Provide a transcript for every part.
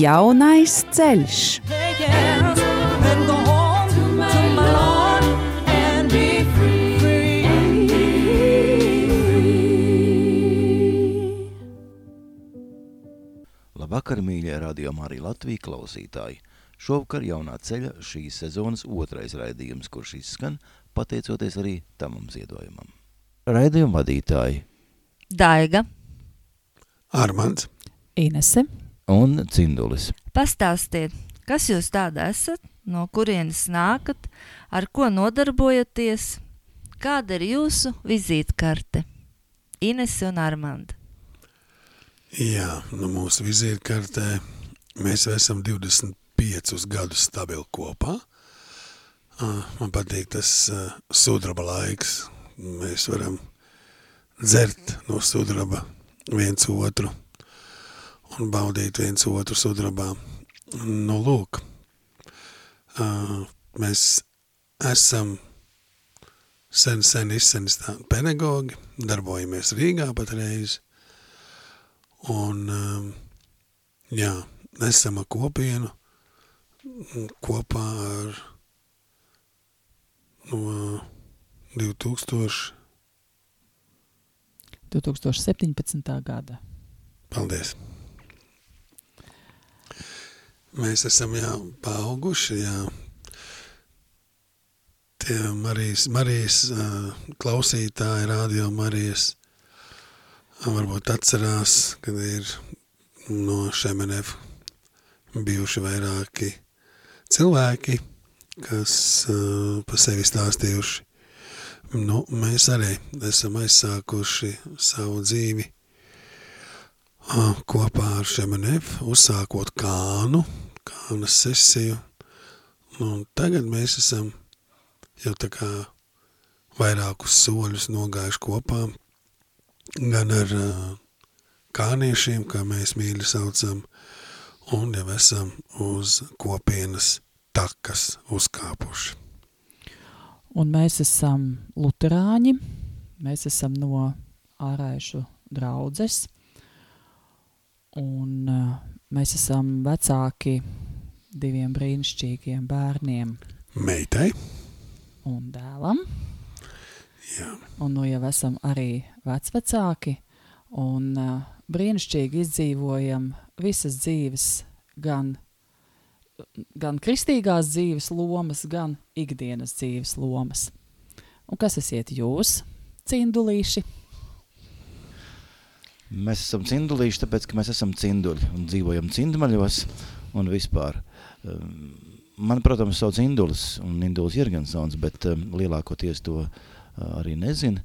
Jaunais ceļš. Labvakar, mīļie radījumā arī Latvijas klausītāji! Šovakar jaunā ceļa šīs sezonas otrais raidījums, kurš izskan pateicoties arī tamam ziedojumam. Raidījuma vadītāji Daiga, Armands, Inese un Cindulis. pastāstiet, kas jūs tāda esat, no kurienes nākat, ar ko nodarbojaties, kāda ir jūsu vizītkarte? Inese un Armanda. Jā, nu mūsu vizītkartē mēs esam 25 gadus stabili kopā. Man patīk tas sudraba laiks. Mēs varam dzert no sudraba viens otru un baudīt viens otru sudrabā. Nu, lūk, uh, mēs esam sen, sen izsenstā pedagogi, darbojamies Rīgā patreiz, un um, jā, esam kopienu kopā ar no 2000, 2017. gada. paldies. Mēs esam jā, paauguši, jā. Tie Marijas, Marijas klausītāji, radio Marijas, varbūt atcerās, kad ir no Šemenev bijuši vairāki cilvēki, kas uh, pa sevi stāstījuši. Nu, mēs arī esam aizsākuši savu dzīvi kopā ar Šemenev, uzsākot kānu, kānas sesiju. Un tagad mēs esam jau tā kā vairākus soļus nogājuši kopā, gan ar kāniešiem, kā mēs mīļi saucam, un jau esam uz kopienas takas uzkāpuši. Un mēs esam luterāņi, mēs esam no ārēšu draudzes, un uh, mēs esam vecāki diviem brīnišķīgiem bērniem. Meitai, un dēlam, jā, un nu jau esam arī vecvecāki, un uh, brīnišķīgi izdzīvojam visas dzīves, gan, gan kristīgās dzīves lomas, gan ikdienas dzīves lomas. Un kas esiet jūs, cindulīši? Mēs esam cindulīši, tāpēc, ka mēs esam cinduļi un dzīvojam cindmaļos un vispār. Um, Man, protams, sauc Indulis un Indulis Jirgensons, bet um, lielākoties to uh, arī nezinu,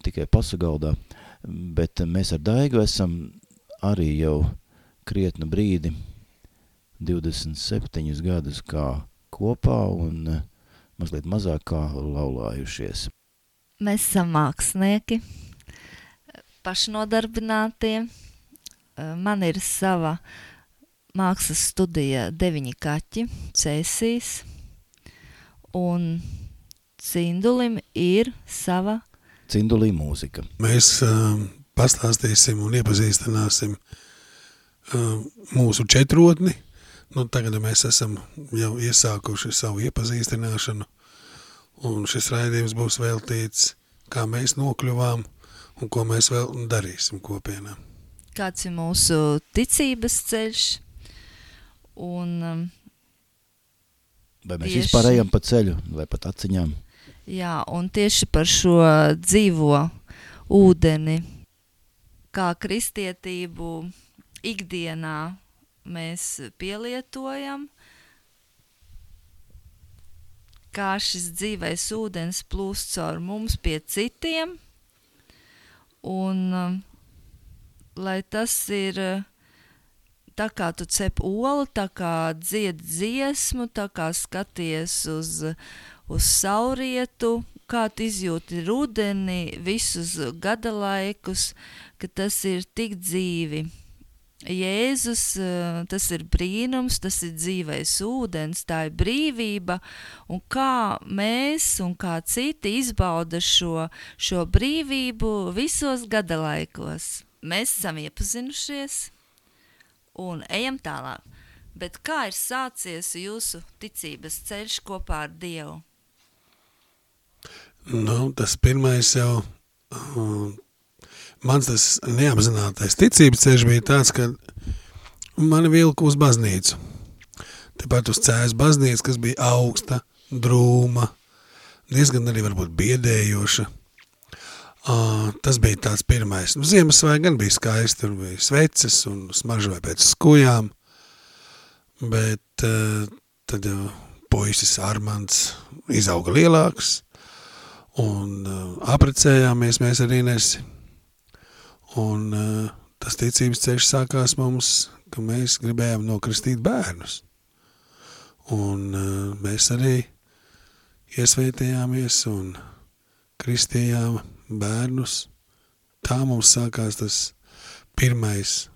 tikai pasagaldā. Bet um, mēs ar Daigu esam arī jau krietnu brīdi, 27 gadus kā kopā un uh, mazliet mazāk kā laulājušies. Mēs esam mākslinieki, pašnodarbinātie. Man ir sava mākslas studija deviņi kaķi, cēsīs, un Cindulim ir sava Cindulī mūzika. mēs uh, pastāstīsim un iepazīstināsim uh, mūsu četrotni. Nu, tagad mēs esam jau iesākuši savu iepazīstināšanu, un šis raidījums būs veltīts, kā mēs nokļuvām un ko mēs vēl darīsim kopienā. kāds ir mūsu ticības ceļš. Un, um, Vai mēs Tieši. vispār ejam pa ceļu vai pat aciņām? jā, un tieši par šo dzīvo ūdeni, kā kristietību ikdienā mēs pielietojam, kā šis dzīvais ūdens plūst caur mums pie citiem, un um, lai tas ir uh, tā kā tu cep olu, tā kā dzied dziesmu, tā kā skaties uz, uz saurietu, kā tu izjūti rudeni, visus gada laikus, ka tas ir tik dzīvi. Jēzus, eh, tas ir brīnums, tas ir dzīvais ūdens, tā ir brīvība, un kā mēs un kā citi izbauda šo, šo brīvību visos gadalaikos. Mēs esam iepazinušies un ejam tālāk. Bet kā ir sācies jūsu ticības ceļš kopā ar Dievu? Nu, tas pirmais jau, uh, mans tas neapzinātais ticības ceļš bija tāds, ka mani vilku uz baznīcu. Tepat uz cēs baznīcu, kas bija augsta, drūma, diezgan arī varbūt biedējoša. Uh, tas bija tāds pirmais. Nu, Ziemassvētki gan bija skaisti, tur bija sveces un smaržoja pēc skujām, bet uh, tad jau puisis Armands izauga lielāks, Un uh, aprecējāmies mēs ar Inesi. Un uh, tas ticības ceļš sākās mums, ka mēs gribējām nokristīt bērnus. Un uh, mēs arī iesvētījāmies un kristījām bērnus. Tā mums sākās tas pirmais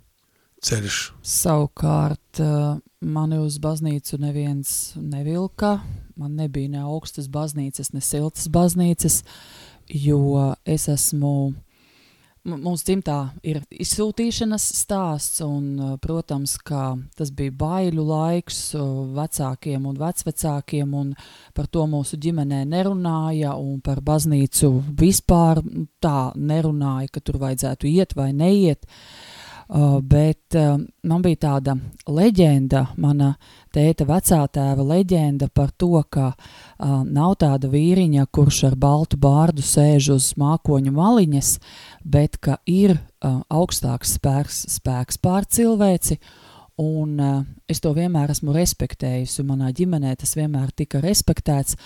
ceļš. Savukārt uh, mani uz baznīcu neviens nevilka, man nebija ne augstas baznīcas, ne siltas baznīcas, jo es esmu, mums dzimtā ir izsūtīšanas stāsts, un, uh, protams, tas bija baiļu laiks uh, vecākiem un vecvecākiem, un par to mūsu ģimenē nerunāja, un par baznīcu vispār tā nerunāja, ka tur vajadzētu iet vai neiet, Uh, bet uh, man bija tāda leģenda, mana tēta vecā tēva leģenda par to, ka uh, nav tāda vīriņa, kurš ar baltu bārdu sēž uz mākoņu maliņas, bet ka ir uh, augstāks spēks, spēks pār cilvēci, un uh, es to vienmēr esmu respektējusi, manā ģimenē tas vienmēr tika respektēts,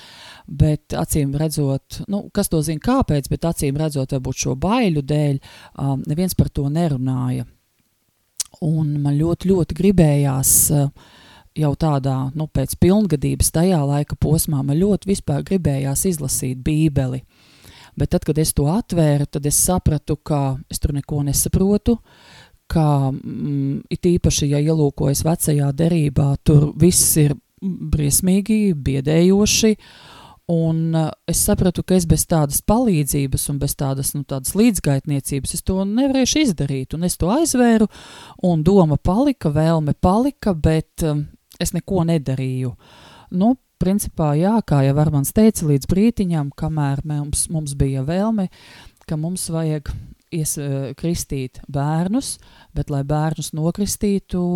bet acīm redzot, nu, kas to zina kāpēc, bet acīm redzot, varbūt šo baiļu dēļ, um, neviens par to nerunāja. Un man ļoti, ļoti gribējās eh, jau tādā, nu, pēc pilngadības tajā laika posmā, man ļoti vispār gribējās izlasīt bībeli. Bet tad, kad es to atvēru, tad es sapratu, ka es tur neko nesaprotu, ka mm, it īpaši, ja ielūkojas vecajā derībā, tur viss ir briesmīgi, biedējoši, uh, Un uh, es sapratu, ka es bez tādas palīdzības un bez tādas, nu, tādas līdzgaitniecības to nevarēšu izdarīt. Un es to aizvēru, un doma palika, vēlme palika, bet um, es neko nedarīju. Nu, principā, jā, kā jau Armāns teica, līdz brītiņam, kamēr mums, mums bija vēlme, ka mums vajag ies, uh, kristīt bērnus, bet, lai bērnus nokristītu,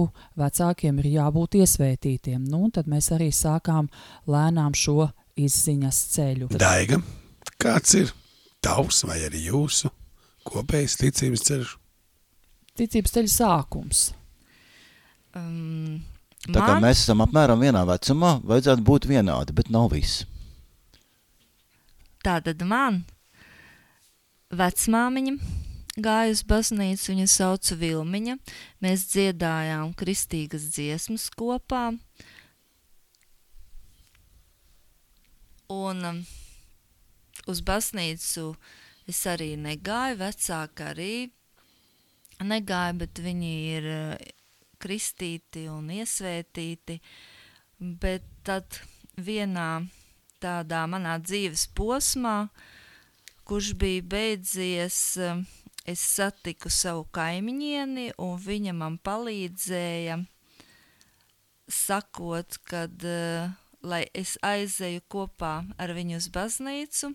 vecākiem ir jābūt iesvētītiem. Nu, tad mēs arī sākām lēnām šo izziņas ceļu. Daiga, kāds ir tavs vai arī jūsu kopējs ticības ceļš? Ticības ceļa sākums. Um, Tā kā man, mēs esam apmēram vienā vecumā, vajadzētu būt vienādi, bet nav viss. tātad man vecmāmiņa gāja uz baznīcu, viņa sauca Vilmiņa. Mēs dziedājām kristīgas dziesmas kopā. Un um, uz baznīcu es arī negāju, vecāki arī negāja, bet viņi ir uh, kristīti un iesvētīti. Bet tad vienā tādā manā dzīves posmā, kurš bija beidzies, um, es satiku savu kaimiņieni, un viņa man palīdzēja, sakot, kad uh, lai es aizēju kopā ar viņu uz baznīcu.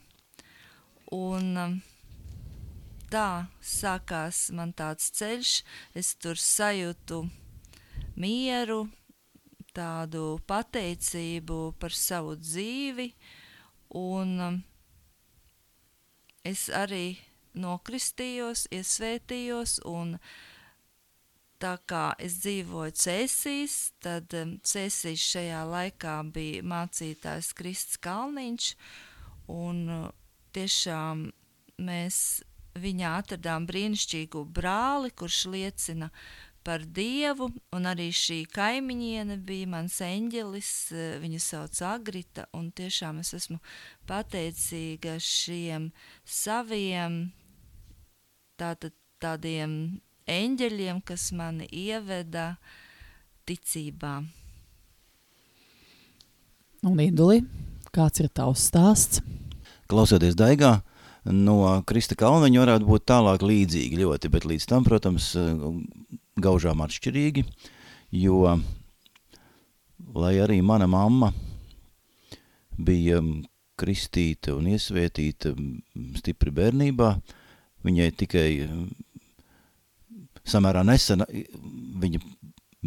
Un um, tā sākās man tāds ceļš, es tur sajūtu mieru, tādu pateicību par savu dzīvi, un um, es arī nokristījos, iesvētījos, un uh, tā kā es dzīvoju Cēsīs, tad Cēsīs šajā laikā bija mācītājs Krists Kalniņš, un uh, tiešām mēs viņā atradām brīnišķīgu brāli, kurš liecina par Dievu, un arī šī kaimiņiene bija mans eņģelis, viņu sauc Agrita, un tiešām es esmu pateicīga šiem saviem tātad tādiem eņģeļiem, kas mani ieveda ticībā. Un Induli, kāds ir tavs stāsts? Klausoties Daigā, no Krista Kalniņa varētu būt tālāk līdzīgi ļoti, bet līdz tam, protams, gaužām atšķirīgi, jo, lai arī mana mamma bija kristīta un iesvētīta stipri bērnībā, viņai tikai samērā nesen viņa,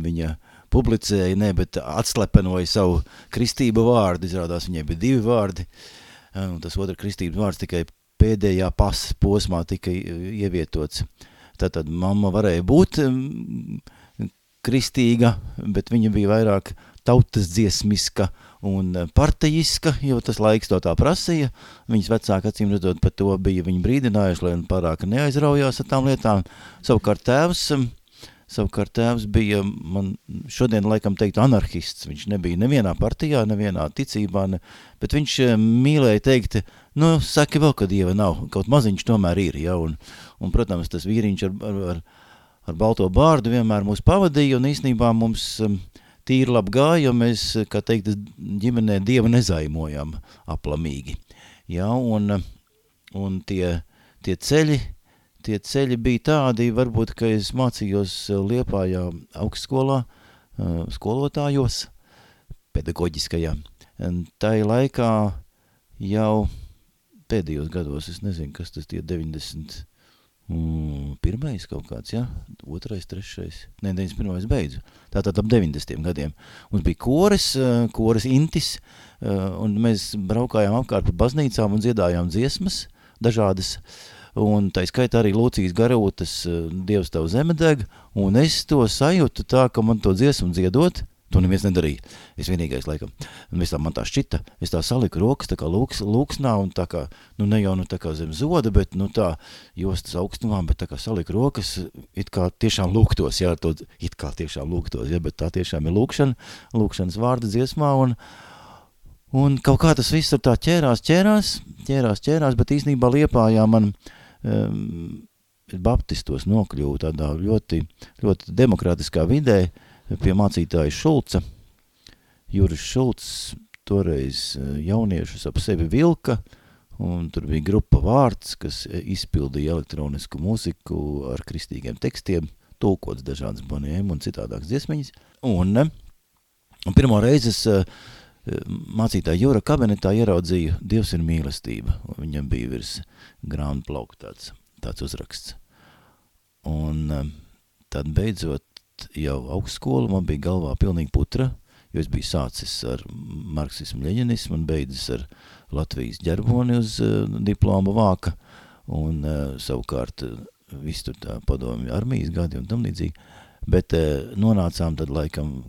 viņa publicēja, ne, bet atslepenoja savu kristību vārdu, izrādās viņai bija divi vārdi, un tas otra kristības vārds tikai pēdējā pasas posmā tika ievietots. Tātad mamma varēja būt kristīga, bet viņa bija vairāk tautas dziesmiska un partijiska, jo tas laiks to tā prasīja. Viņas vecāki, acīm redzot, par to bija viņi brīdinājuši, lai pārāk neaizraujās ar tām lietām. Savukārt tēvs, savukārt tēvs bija, man šodien laikam teikt, anarchists. Viņš nebija nevienā partijā, nevienā ticībā, ne, bet viņš mīlēja teikt, nu, saki vēl, ka Dieva nav, kaut maziņš tomēr ir, ja, un, un protams, tas vīriņš ar, ar, ar, ar balto bārdu vienmēr mūs pavadīja, un īstenībā mums um, tīri labi gāja, jo mēs, kā teikt, ģimenē Dievu nezaimojam aplamīgi. Ja, un, un tie, tie ceļi, tie ceļi bija tādi, varbūt, ka es mācījos Liepājā augstskolā, skolotājos, pedagoģiskajā. Tā laikā jau pēdējos gados, es nezinu, kas tas tie 90, Mm, pirmais kaut kāds, ja? otrais, trešais, ne, 91. beidzu. Tātad ap 90. gadiem. Mums bija koris, eh, koris Intis, eh, un mēs braukājām apkārt pa baznīcām un dziedājām dziesmas dažādas, un tā skaitā arī Lūcijas garūtas eh, Dievs tavu zemedeg, un es to sajūtu tā, ka man to dziesmu dziedot, To neviens nedarīja. Es vienīgais, laikam, tā man tā šķita, es tā saliku rokas tā kā lūks, lūksnā un tā kā, nu ne jau nu tā kā zem zoda, bet nu tā jostas augstumā, bet tā kā saliku rokas, it kā tiešām lūgtos, jā, to, it kā tiešām lūgtos, jā, bet tā tiešām ir lūkšana, lūkšanas vārda dziesmā un, un kaut kā tas viss tur tā ķērās, ķērās, ķērās, ķērās, bet īstenībā Liepājā man um, baptistos nokļuvu tādā ļoti, ļoti demokrātiskā vidē, uh, pie mācītāja Šulca. Juris Šulcs toreiz eh, jauniešus ap sevi vilka, un tur bija grupa vārds, kas eh, izpildīja elektronisku mūziku ar kristīgiem tekstiem, tulkots dažādas boniem un citādākas dziesmiņas. Un, eh, un pirmo reizi es mācītāja Jūra kabinetā ieraudzīju Dievs ir mīlestība, viņam bija virs grāmatu plauku tāds, tāds uzraksts. Un tad beidzot jau augstskolu, man bija galvā pilnīgi putra, jo es biju sācis ar marksismu, leģenismu un beidzis ar Latvijas ģerboni uz uh, diploma vāka, un uh, savukārt uh, viss tur tā padomju armijas gadi un tam līdzīgi, bet uh, nonācām tad laikam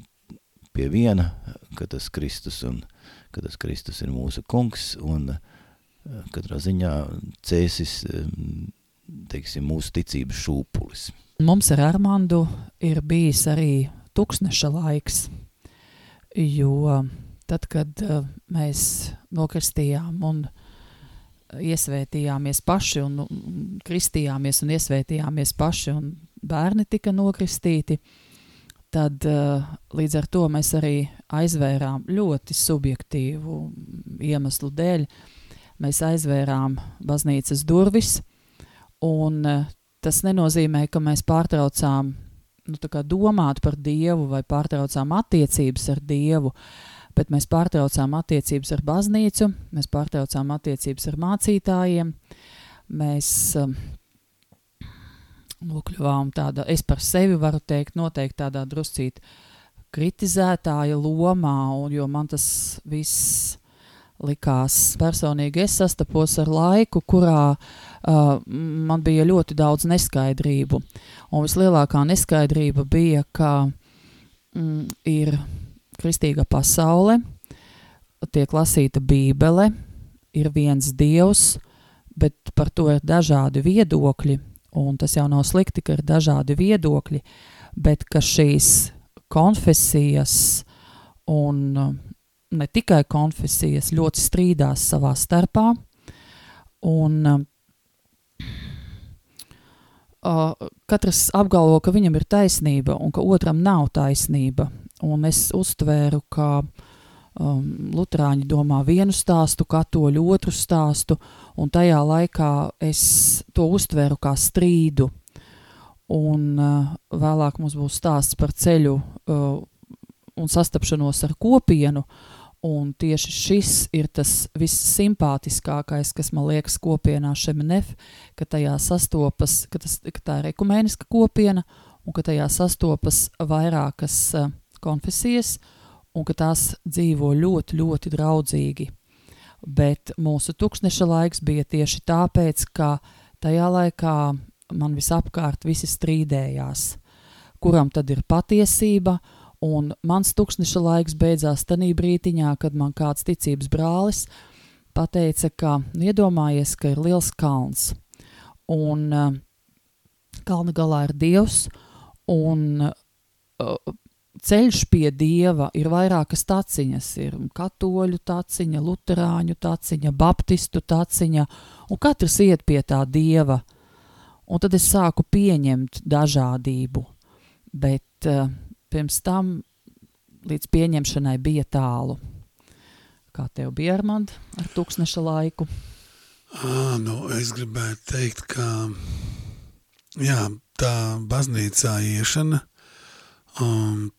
pie viena, ka tas Kristus un ka tas Kristus ir mūsu kungs, un uh, katrā ziņā cēsis, um, teiksim, mūsu ticības šūpulis. Mums ar Armandu ir bijis arī tūkstneša laiks, jo tad, kad uh, mēs nokristījām un iesvētījāmies paši un kristījāmies un iesvētījāmies paši un bērni tika nokristīti, tad uh, līdz ar to mēs arī aizvērām ļoti subjektīvu iemeslu dēļ. Mēs aizvērām baznīcas durvis un uh, tas nenozīmē, ka mēs pārtraucām nu, domāt par Dievu vai pārtraucām attiecības ar Dievu, bet mēs pārtraucām attiecības ar baznīcu, mēs pārtraucām attiecības ar mācītājiem, mēs um, nokļuvām tāda, es par sevi varu teikt, noteikti tādā druscīt kritizētāja lomā, un jo man tas viss likās personīgi, es sastapos ar laiku, kurā uh, man bija ļoti daudz neskaidrību. Un vislielākā neskaidrība bija, ka mm, ir kristīga pasaule, tiek lasīta bībele, ir viens dievs, bet par to ir dažādi viedokļi, un tas jau nav slikti, ka ir dažādi viedokļi, bet ka šīs konfesijas un ne tikai konfesijas ļoti strīdās savā starpā, un uh, uh, katrs apgalvo, ka viņam ir taisnība un ka otram nav taisnība, un es uztvēru, ka um, Lutāņi domā vienu stāstu, katoļu otru stāstu, un tajā laikā es to uztvēru kā strīdu. Un uh, vēlāk mums būs stāsts par ceļu uh, un sastapšanos ar kopienu, un tieši šis ir tas vissimpātiskākais, kas man liekas kopienā Šemenef, ka tajā sastopas, ka, tas, ka tā ir ekumēniska kopiena, un ka tajā sastopas vairākas uh, konfesijas, un ka tās dzīvo ļoti, ļoti draudzīgi. Bet mūsu tukšneša laiks bija tieši tāpēc, ka tajā laikā man visapkārt visi strīdējās, kuram tad ir patiesība, un mans tukšneša laiks beidzās tanī brītiņā, kad man kāds ticības brālis pateica, ka nu, iedomājies, ka ir liels kalns, un uh, kalna galā ir Dievs, un uh, ceļš pie dieva ir vairākas taciņas. Ir katoļu taciņa, luterāņu taciņa, baptistu taciņa, un katrs iet pie tā dieva. Un tad es sāku pieņemt dažādību, bet uh, pirms tam līdz pieņemšanai bija tālu. Kā tev bija, Armand, ar tūkstneša laiku? À, nu, es gribētu teikt, ka jā, tā baznīcā iešana um,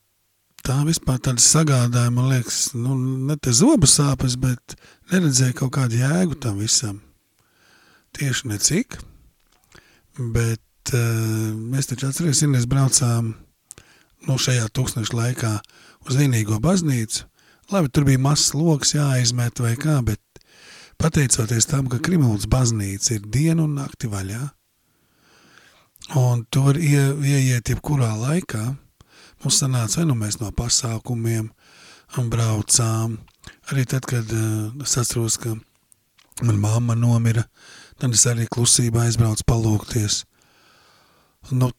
tā vispār tāda sagādāja, man liekas, nu, ne te zobu sāpes, bet neredzēja kaut kādu jēgu tam visam. Tieši necik, bet uh, mēs taču atceries, Inés braucām nu, šajā tūkstneša laikā uz vienīgo baznīcu. Labi, tur bija mazs loks jāizmet vai kā, bet pateicoties tam, ka Krimuls baznīca ir dienu un nakti vaļā, un tur ie, ieiet jebkurā laikā, Mums sanāca, vai nu mēs no pasākumiem braucām, arī tad, kad uh, es atceros, ka man mamma nomira, tad es arī klusībā aizbraucu palūkties. Nu,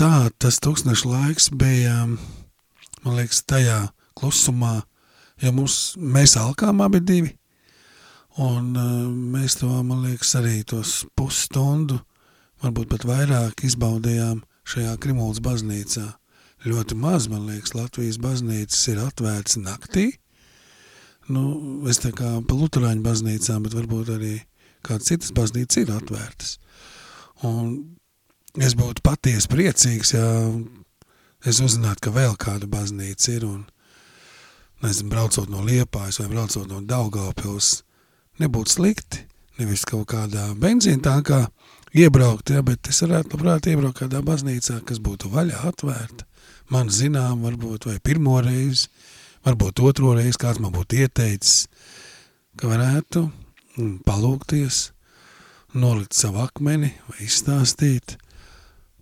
tā, tas tūkstneša laiks bija, man liekas, tajā klusumā, jo mums, mēs alkām abi divi, un uh, mēs to, man liekas, arī tos pusstundu, varbūt pat vairāk izbaudījām šajā Krimulas baznīcā ļoti maz, man liekas, Latvijas baznīcas ir atvērts naktī. Nu, es tā kā pa luterāņu baznīcām, bet varbūt arī kādas citas baznīcas ir atvērtas. Un es būtu patiesi priecīgs, ja es uzzinātu, ka vēl kāda baznīca ir un, nezinu, braucot no Liepājas vai braucot no Daugavpils, nebūtu slikti, nevis kaut kādā benzīna tākā iebraukt, ja, bet es varētu labprāt iebraukt kādā baznīcā, kas būtu vaļā atvērta man zinām, varbūt, vai pirmo reizi, varbūt otro reizi, kāds man būtu ieteicis, ka varētu mm, palūkties, nolikt savu akmeni vai izstāstīt.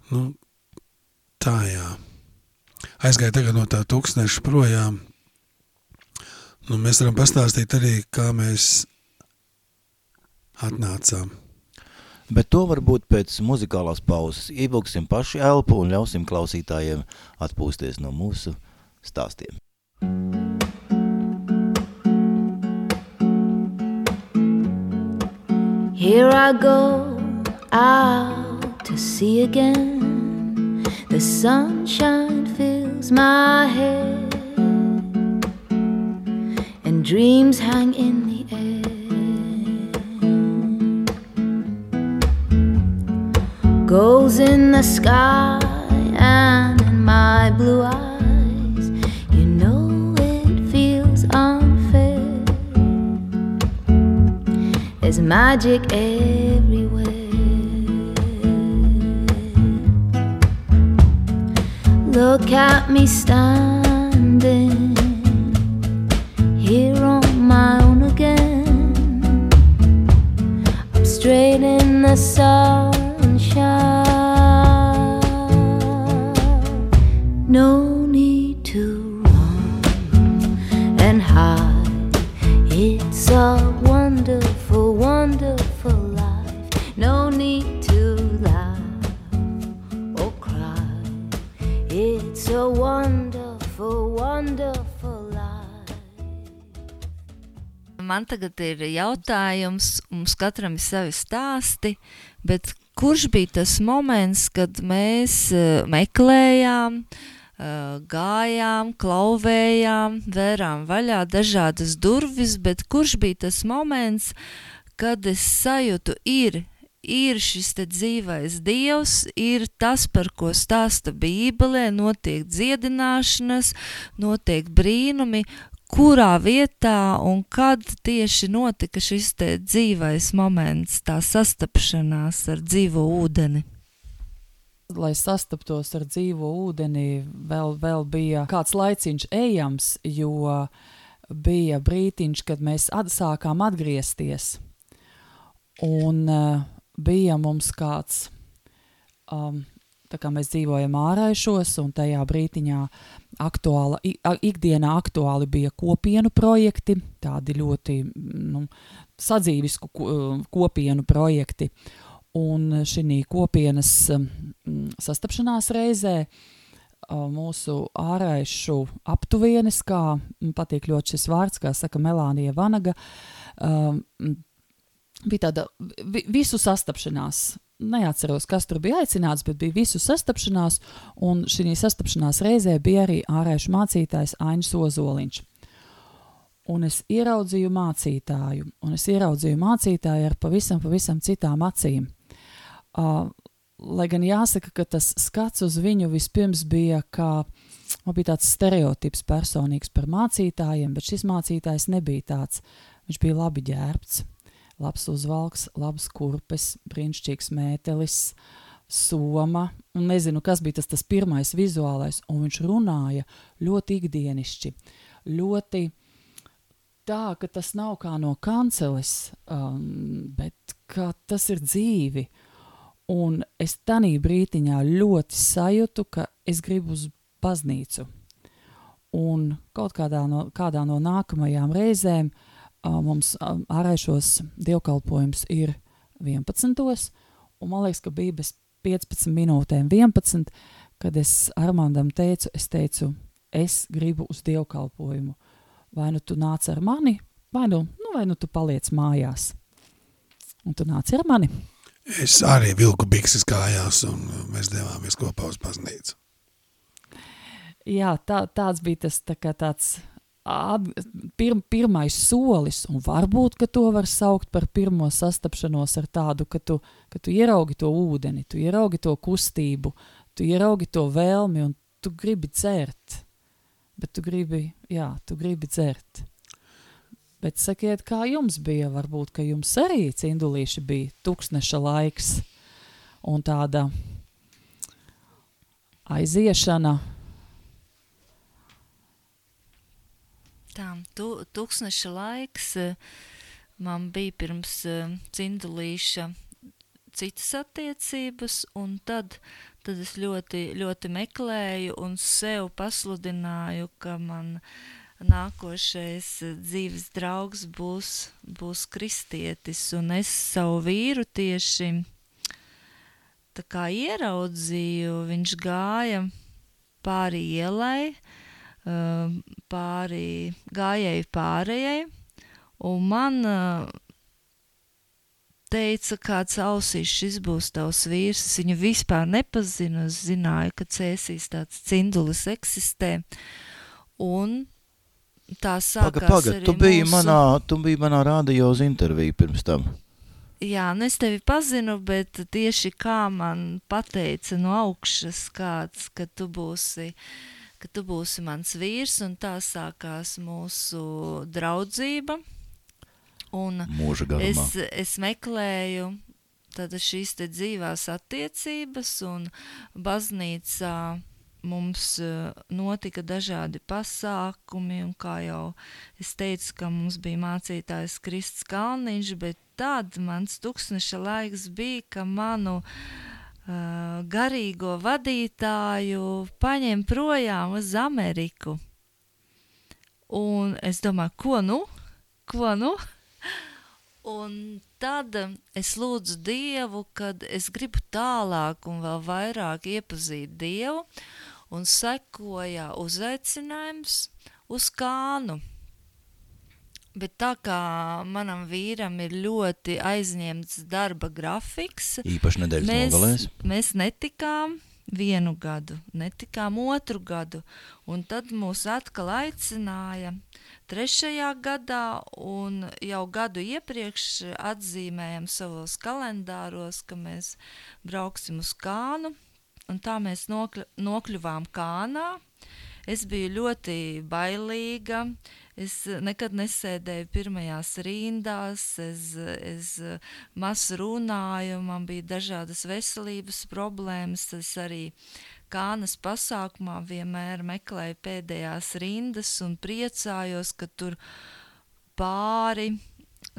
Nu, tā jā. Aizgāja tagad no tā tūkstneša projām. Nu, mēs varam pastāstīt arī, kā mēs atnācām. Bet to varbūt pēc muzikālās pauzes ievilksim paši elpu un ļausim klausītājiem atpūsties no mūsu stāstiem. Here I go out to sea again. The sunshine fills my head, and dreams hang in the air. goes in the sky and in my blue eyes. You know it feels unfair. There's magic everywhere. Look at me standing here on my own again. I'm straight in the sun tagad ir jautājums, mums katram ir savi stāsti, bet kurš bija tas moments, kad mēs uh, meklējām, uh, gājām, klauvējām, vērām vaļā dažādas durvis, bet kurš bija tas moments, kad es sajūtu, ir ir šis dzīvais dievs, ir tas, par ko stāsta Bībelē, notiek dziedināšanas, notiek brīnumi, kurā vietā un kad tieši notika šis dzīvais moments, tā sastapšanās ar dzīvo ūdeni. Lai sastaptos ar dzīvo ūdeni, vēl, vēl bija kāds laiciņš ejams, jo bija brītiņš, kad mēs at sākām atgriezties. Un uh, bija mums kāds, um, tā kā mēs dzīvojam ārēšos, un tajā brītiņā aktuāla, ikdienā aktuāli bija kopienu projekti, tādi ļoti nu, sadzīvisku kopienu projekti. Un šī kopienas sastapšanās reizē mūsu ārēšu aptuvienes, kā patīk ļoti šis vārds, kā saka Melānija Vanaga, bija tāda vi, visu sastapšanās. Neatceros, kas tur bija aicināts, bet bija visu sastapšanās, un šī sastapšanās reizē bija arī ārēšu mācītājs Ainis Ozoliņš. Un es ieraudzīju mācītāju, un es ieraudzīju mācītāju ar pavisam, pavisam citām acīm. Uh, lai gan jāsaka, ka tas skats uz viņu vispirms bija kā, man bija tāds stereotips personīgs par mācītājiem, bet šis mācītājs nebija tāds. Viņš bija labi ģērbts, labs uzvalks, labs kurpes, brīnišķīgs mētelis, soma, un nezinu, kas bija tas, tas pirmais vizuālais, un viņš runāja ļoti ikdienišķi, ļoti tā, ka tas nav kā no kanceles, um, bet ka tas ir dzīvi, un es tanī brītiņā ļoti sajūtu, ka es gribu uz baznīcu, un kaut kādā no, kādā no nākamajām reizēm uh, mums ārēšos dievkalpojums ir 11. Un man liekas, ka bija bez 15 minūtēm 11, kad es Armandam teicu, es teicu, es gribu uz dievkalpojumu. Vai nu tu nāc ar mani, vai nu, nu, vai nu tu paliec mājās. Un tu nāc ar mani. Es arī vilku bikses kājās un mēs devāmies kopā uz baznīcu. Jā, tā, tāds bija tas tā kā tāds pir, pirmais solis, un varbūt to var saukt par pirmo sastapšanos ar tādu, ka tu, ka tu ieraugi to ūdeni, tu ieraugi to kustību, tu ieraugi to vēlmi, un tu gribi dzert. Bet tu gribi, jā, tu gribi dzert. Bet sakiet, kā jums bija? Varbūt, ka jums arī cindulīši bija tūkstneša laiks un tāda aiziešana Tā, tu, tūkstneša laiks eh, man bija pirms eh, cindulīša citas attiecības, un tad, tad es ļoti, ļoti meklēju un sev pasludināju, ka man nākošais eh, dzīves draugs būs, būs kristietis, un es savu vīru tieši tā kā ieraudzīju, viņš gāja pāri ielai, uh, pāri gājēju pārējai, un man uh, teica, kāds ausīs šis būs tavs vīrs, es viņu vispār nepazinu, es zināju, ka cēsīs tāds cindulis eksistē, un tā sākās paga, paga, arī tu biji mūsu... manā, tu biji manā uz interviju pirms tam. Jā, nu es tevi pazinu, bet tieši kā man pateica no augšas kāds, ka tu būsi uh, ka tu būsi mans vīrs, un tā sākās mūsu draudzība. Un es, es meklēju tad šīs dzīvās attiecības, un baznīcā mums uh, notika dažādi pasākumi, un kā jau es teicu, ka mums bija mācītājs Krists Kalniņš, bet tad mans tūkstneša laiks bija, ka manu uh, garīgo vadītāju paņem projām uz Ameriku. Un es domāju, ko nu? Ko nu? Un tad es lūdzu Dievu, kad es gribu tālāk un vēl vairāk iepazīt Dievu, un sekoja uzaicinājums uz kānu. Bet tā kā manam vīram ir ļoti aizņemts darba grafiks, Īpaši nedēļas mēs, nogalēs. mēs netikām vienu gadu, netikām otru gadu, un tad mūs atkal aicināja trešajā gadā, un jau gadu iepriekš atzīmējam savos kalendāros, ka mēs brauksim uz Kānu, un tā mēs nokļu, nokļuvām Kānā. Es biju ļoti bailīga, es nekad nesēdēju pirmajās rindās, es, es maz runāju, man bija dažādas veselības problēmas, es arī Kānas pasākumā vienmēr meklēju pēdējās rindas un priecājos, ka tur pāri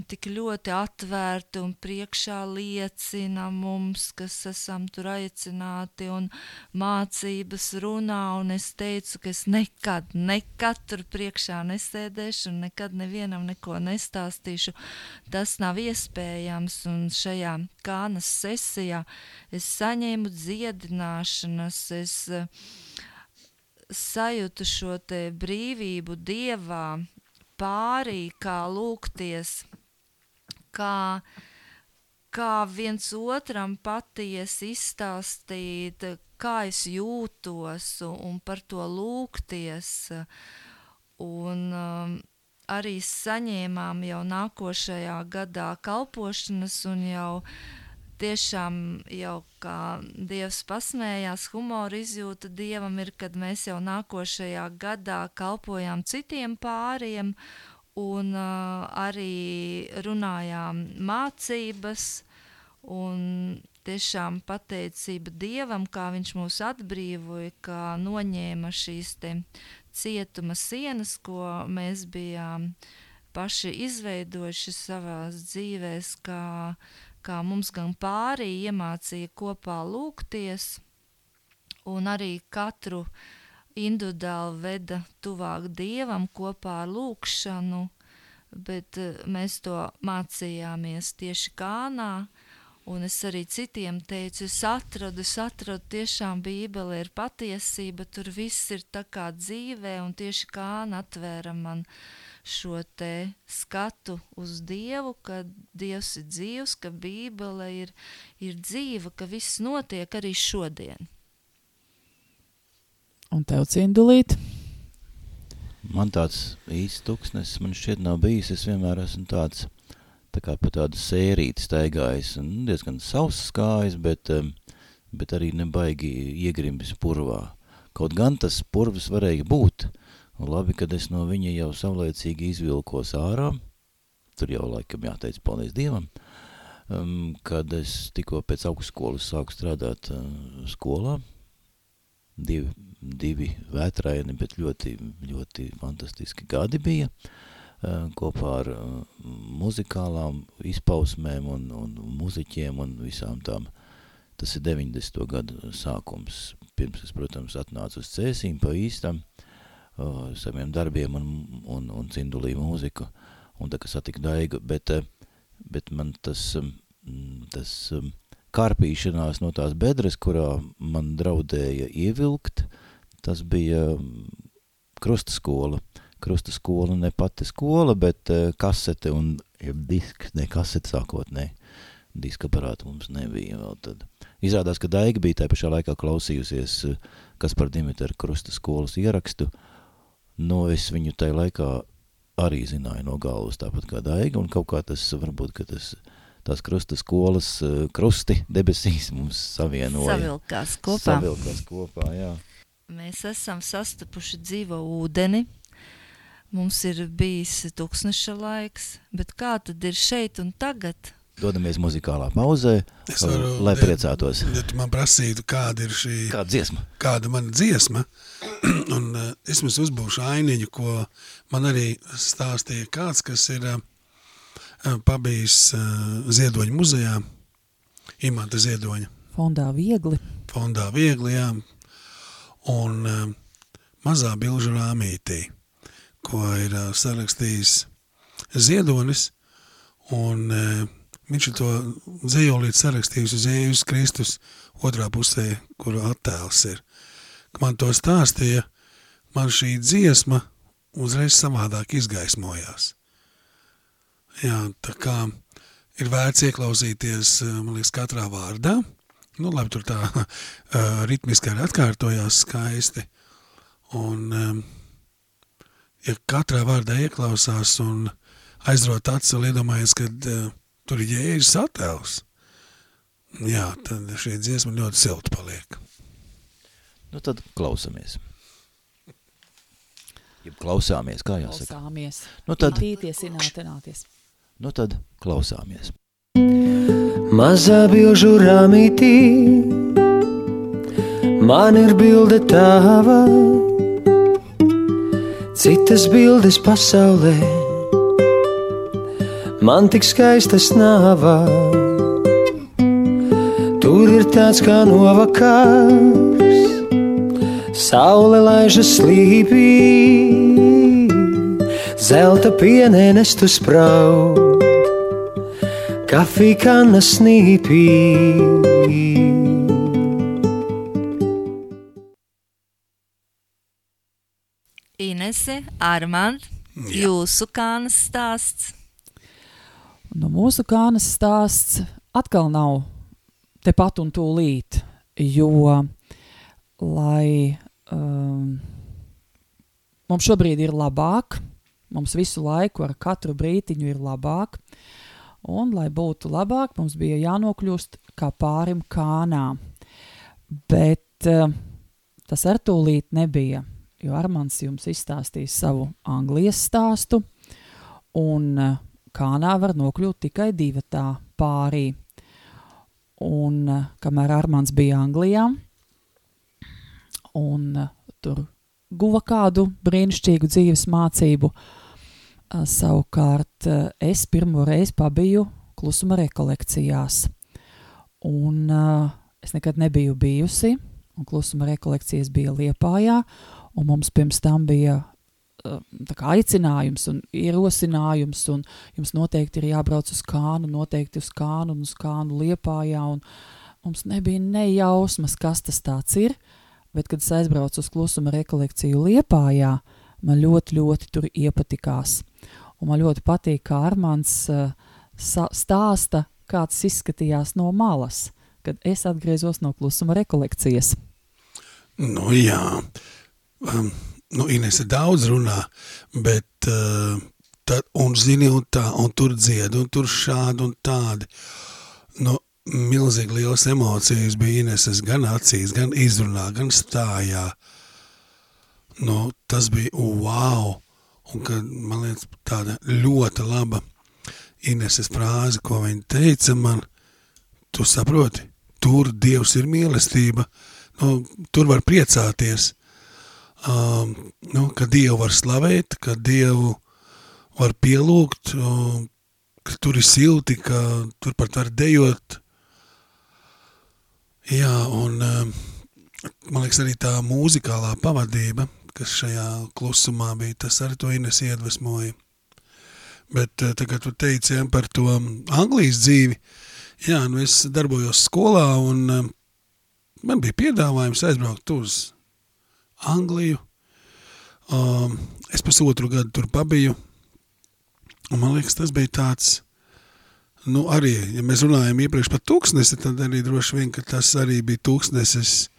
tik ļoti atvērti un priekšā liecina mums, kas esam tur aicināti un mācības runā, un es teicu, ka es nekad, nekad tur priekšā nesēdēšu un nekad nevienam neko nestāstīšu. Tas nav iespējams, un šajā kānas sesijā es saņēmu dziedināšanas, es uh, sajūtu šo te brīvību dievā, pārī, kā lūgties, kā, kā viens otram patiesi izstāstīt, kā es jūtos un, par to lūgties. Un um, arī saņēmām jau nākošajā gadā kalpošanas un jau tiešām jau kā Dievs pasmējās, humora izjūta Dievam ir, kad mēs jau nākošajā gadā kalpojām citiem pāriem un uh, arī runājām mācības un tiešām pateicība Dievam, kā viņš mūs atbrīvoja, kā noņēma šīs te cietuma sienas, ko mēs bijām paši izveidojuši savās dzīvēs, kā, kā mums gan pārī iemācīja kopā lūgties un arī katru uh, individuāli veda tuvāk dievam kopā ar lūkšanu, bet uh, mēs to mācījāmies tieši kānā. Un es arī citiem teicu, es atradu, es atradu, tiešām Bībele ir patiesība, tur viss ir tā kā dzīvē, un tieši kāna atvēra man šo te skatu uz Dievu, ka Dievs ir dzīvs, ka Bībele ir, ir dzīva, ka viss notiek arī šodien. Un tev cindulīt? Man tāds īsts tuksnes, man šķiet nav bijis, es vienmēr esmu tāds, tā kā pa tādu sērīti staigājis, un diezgan savs skājis, bet, um, bet arī nebaigi iegrimbis purvā. Kaut gan tas purvs varēja būt, labi, kad es no viņa jau savlaicīgi izvilkos ārā, tur jau laikam jāteic paldies Dievam, um, kad es tikko pēc augstskolas sāku strādāt uh, skolā, divi divi vētraini, bet ļoti, ļoti fantastiski gadi bija kopā ar muzikālām izpausmēm un, un muziķiem un visām tām. Tas ir 90. gadu sākums. Pirms es, protams, atnācu uz cēsīm pa īstam uh, saviem darbiem un, un, un cindulī mūziku. Un tā, ka satiku daigu, bet, bet man tas, tas kārpīšanās no tās bedres, kurā man draudēja ievilkt, uh, Tas bija mm, krusta skola. Krusta skola ne pati skola, bet uh, kasete un ja disks, ne kasete sākot, ne. Diska aparātu mums nebija vēl tad. Izrādās, ka Daiga bija tajā pašā laikā klausījusies, uh, kas par Dimitru Krusta skolas ierakstu. No nu, es viņu tajā laikā arī zināju no galvas, tāpat kā Daiga, un kaut kā tas, varbūt, ka tas, tās krusta skolas uh, krusti debesīs mums savienoja. Savilkās kopā. Savilkās kopā, jā. Mēs esam sastapuši dzīvo ūdeni. Mums ir bijis tūkstneša laiks, bet kā tad ir šeit un tagad? Dodamies muzikālā pauzē, Es varu, lai ja- priecātos. Ja tu man prasītu, kāda ir šī, Kāda dziesma? kāda mana dziesma, un uh, es mums uzbūšu ainiņu, ko man arī stāstīja kāds, kas ir uh, pabijis uh, Ziedoņa muzejā, Imanta Ziedoņa Fondā viegli. fondā viegli, jā, un uh, mazā bilžu rāmītī, ko ir sarakstījis Ziedonis, un viņš ir to dzējolīt sarakstījis uz Jēzus Kristus otrā pusē, kur attēls ir. Man to stāstīja, man šī dziesma uzreiz savādāk izgaismojās. Jā, tā kā ir vērts ieklausīties, eh, man liekas, katrā vārdā. Nu, labi, tur tā uh, ritmiski arī atkārtojās skaisti. Un, um, ja katrā vārdā ieklausās un aizrot acis un iedomājies, ka uh, tur ir jēzus attēls, jā, tad šī dziesma ļoti silta paliek. Nu tad klausamies. Ja klausāmies, kā jāsaka. Klausāmies. Nu tad, Tīties, inātenāties. Nu tad klausāmies. Mazā bilžu rāmītī man ir bilde tava, citas bildes pasaulē. Man tik skaistas nāvā, tur ir tāds kā novakars, saule laižas slīpī, zelta pienēnestu spraud kafija kanna snīpī. Inese, Armand, Jā. jūsu kānas stāsts. Nu, mūsu kānas stāsts atkal nav tepat un tūlīt, jo, lai um, mums šobrīd ir labāk, mums visu laiku ar katru brītiņu ir labāk, un, lai būtu labāk, mums bija jānokļūst kā pārim kānā. Bet uh, tas ar tūlīt nebija, jo Armans jums izstāstīs savu Anglijas stāstu, un uh, kānā var nokļūt tikai divi tā pārī. Un uh, kamēr Armāns bija Anglijā, un uh, tur guva kādu brīnišķīgu dzīves mācību, uh, savukārt uh, es pirmo reizi pabiju klusuma rekolekcijās. Un uh, es nekad nebiju bijusi, un klusuma rekolekcijas bija Liepājā, un mums pirms tam bija tā kā aicinājums un ierosinājums, un jums noteikti ir jābrauc uz kānu, noteikti uz kānu un uz kānu liepājā, un mums nebija nejausmas, kas tas ir, bet, kad es aizbraucu uz klusuma rekolekciju liepājā, man ļoti, ļoti tur iepatikās. Un man ļoti patīk, kā Armāns uh, stāsta, kāds izskatījās no malas, kad es atgriezos no klusuma rekolekcijas. Nu jā, um, nu Inese daudz runā, bet uh, tad, un zini, un tā, un tur dzied, un tur šādi un tādi. Nu, milzīgi lielas emocijas bija Ineses gan acīs, gan izrunā, gan stājā. Nu, tas bija wow, un kad, man liekas, tāda ļoti laba Ineses frāze, ko viņa teica man, tu saproti, tur Dievs ir mīlestība, nu, tur var priecāties, um, nu, ka Dievu var slavēt, ka Dievu var pielūgt, um, ka tur ir silti, ka tur pat var dejot. Jā, un um, man liekas arī tā mūzikālā pavadība, kas šajā klusumā bija, tas arī to Ines iedvesmoja. Bet uh, tagad tu teici ja, par to Anglijas dzīvi, jā, nu es darbojos skolā un um, man bija piedāvājums aizbraukt uz Angliju. Um, es pusotru gadu tur pabiju, un man liekas, tas bija tāds, nu arī, ja mēs runājam iepriekš par tūkstnesi, tad arī droši vien, ka tas arī bija tūkstnesis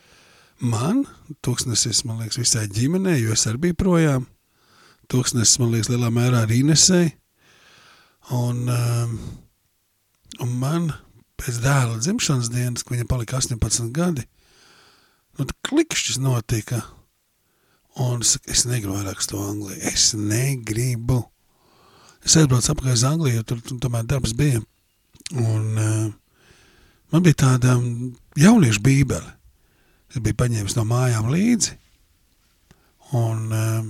man, tūkstnesis, man liekas, visai ģimenei, jo es arī biju projām. Tūkstnesis, man liekas, lielā mērā arī Inesei. Un, um, un man pēc dēla dzimšanas dienas, kad viņam palika 18 gadi, nu, klikšķis notika. Un es, es negribu vairāk to Angliju. Es negribu. Es aizbraucu apkārt uz Angliju, jo tur tomēr darbs bija. Un uh, man bija tāda um, jauniešu bībele. Es biju paņēmis no mājām līdzi. Un uh,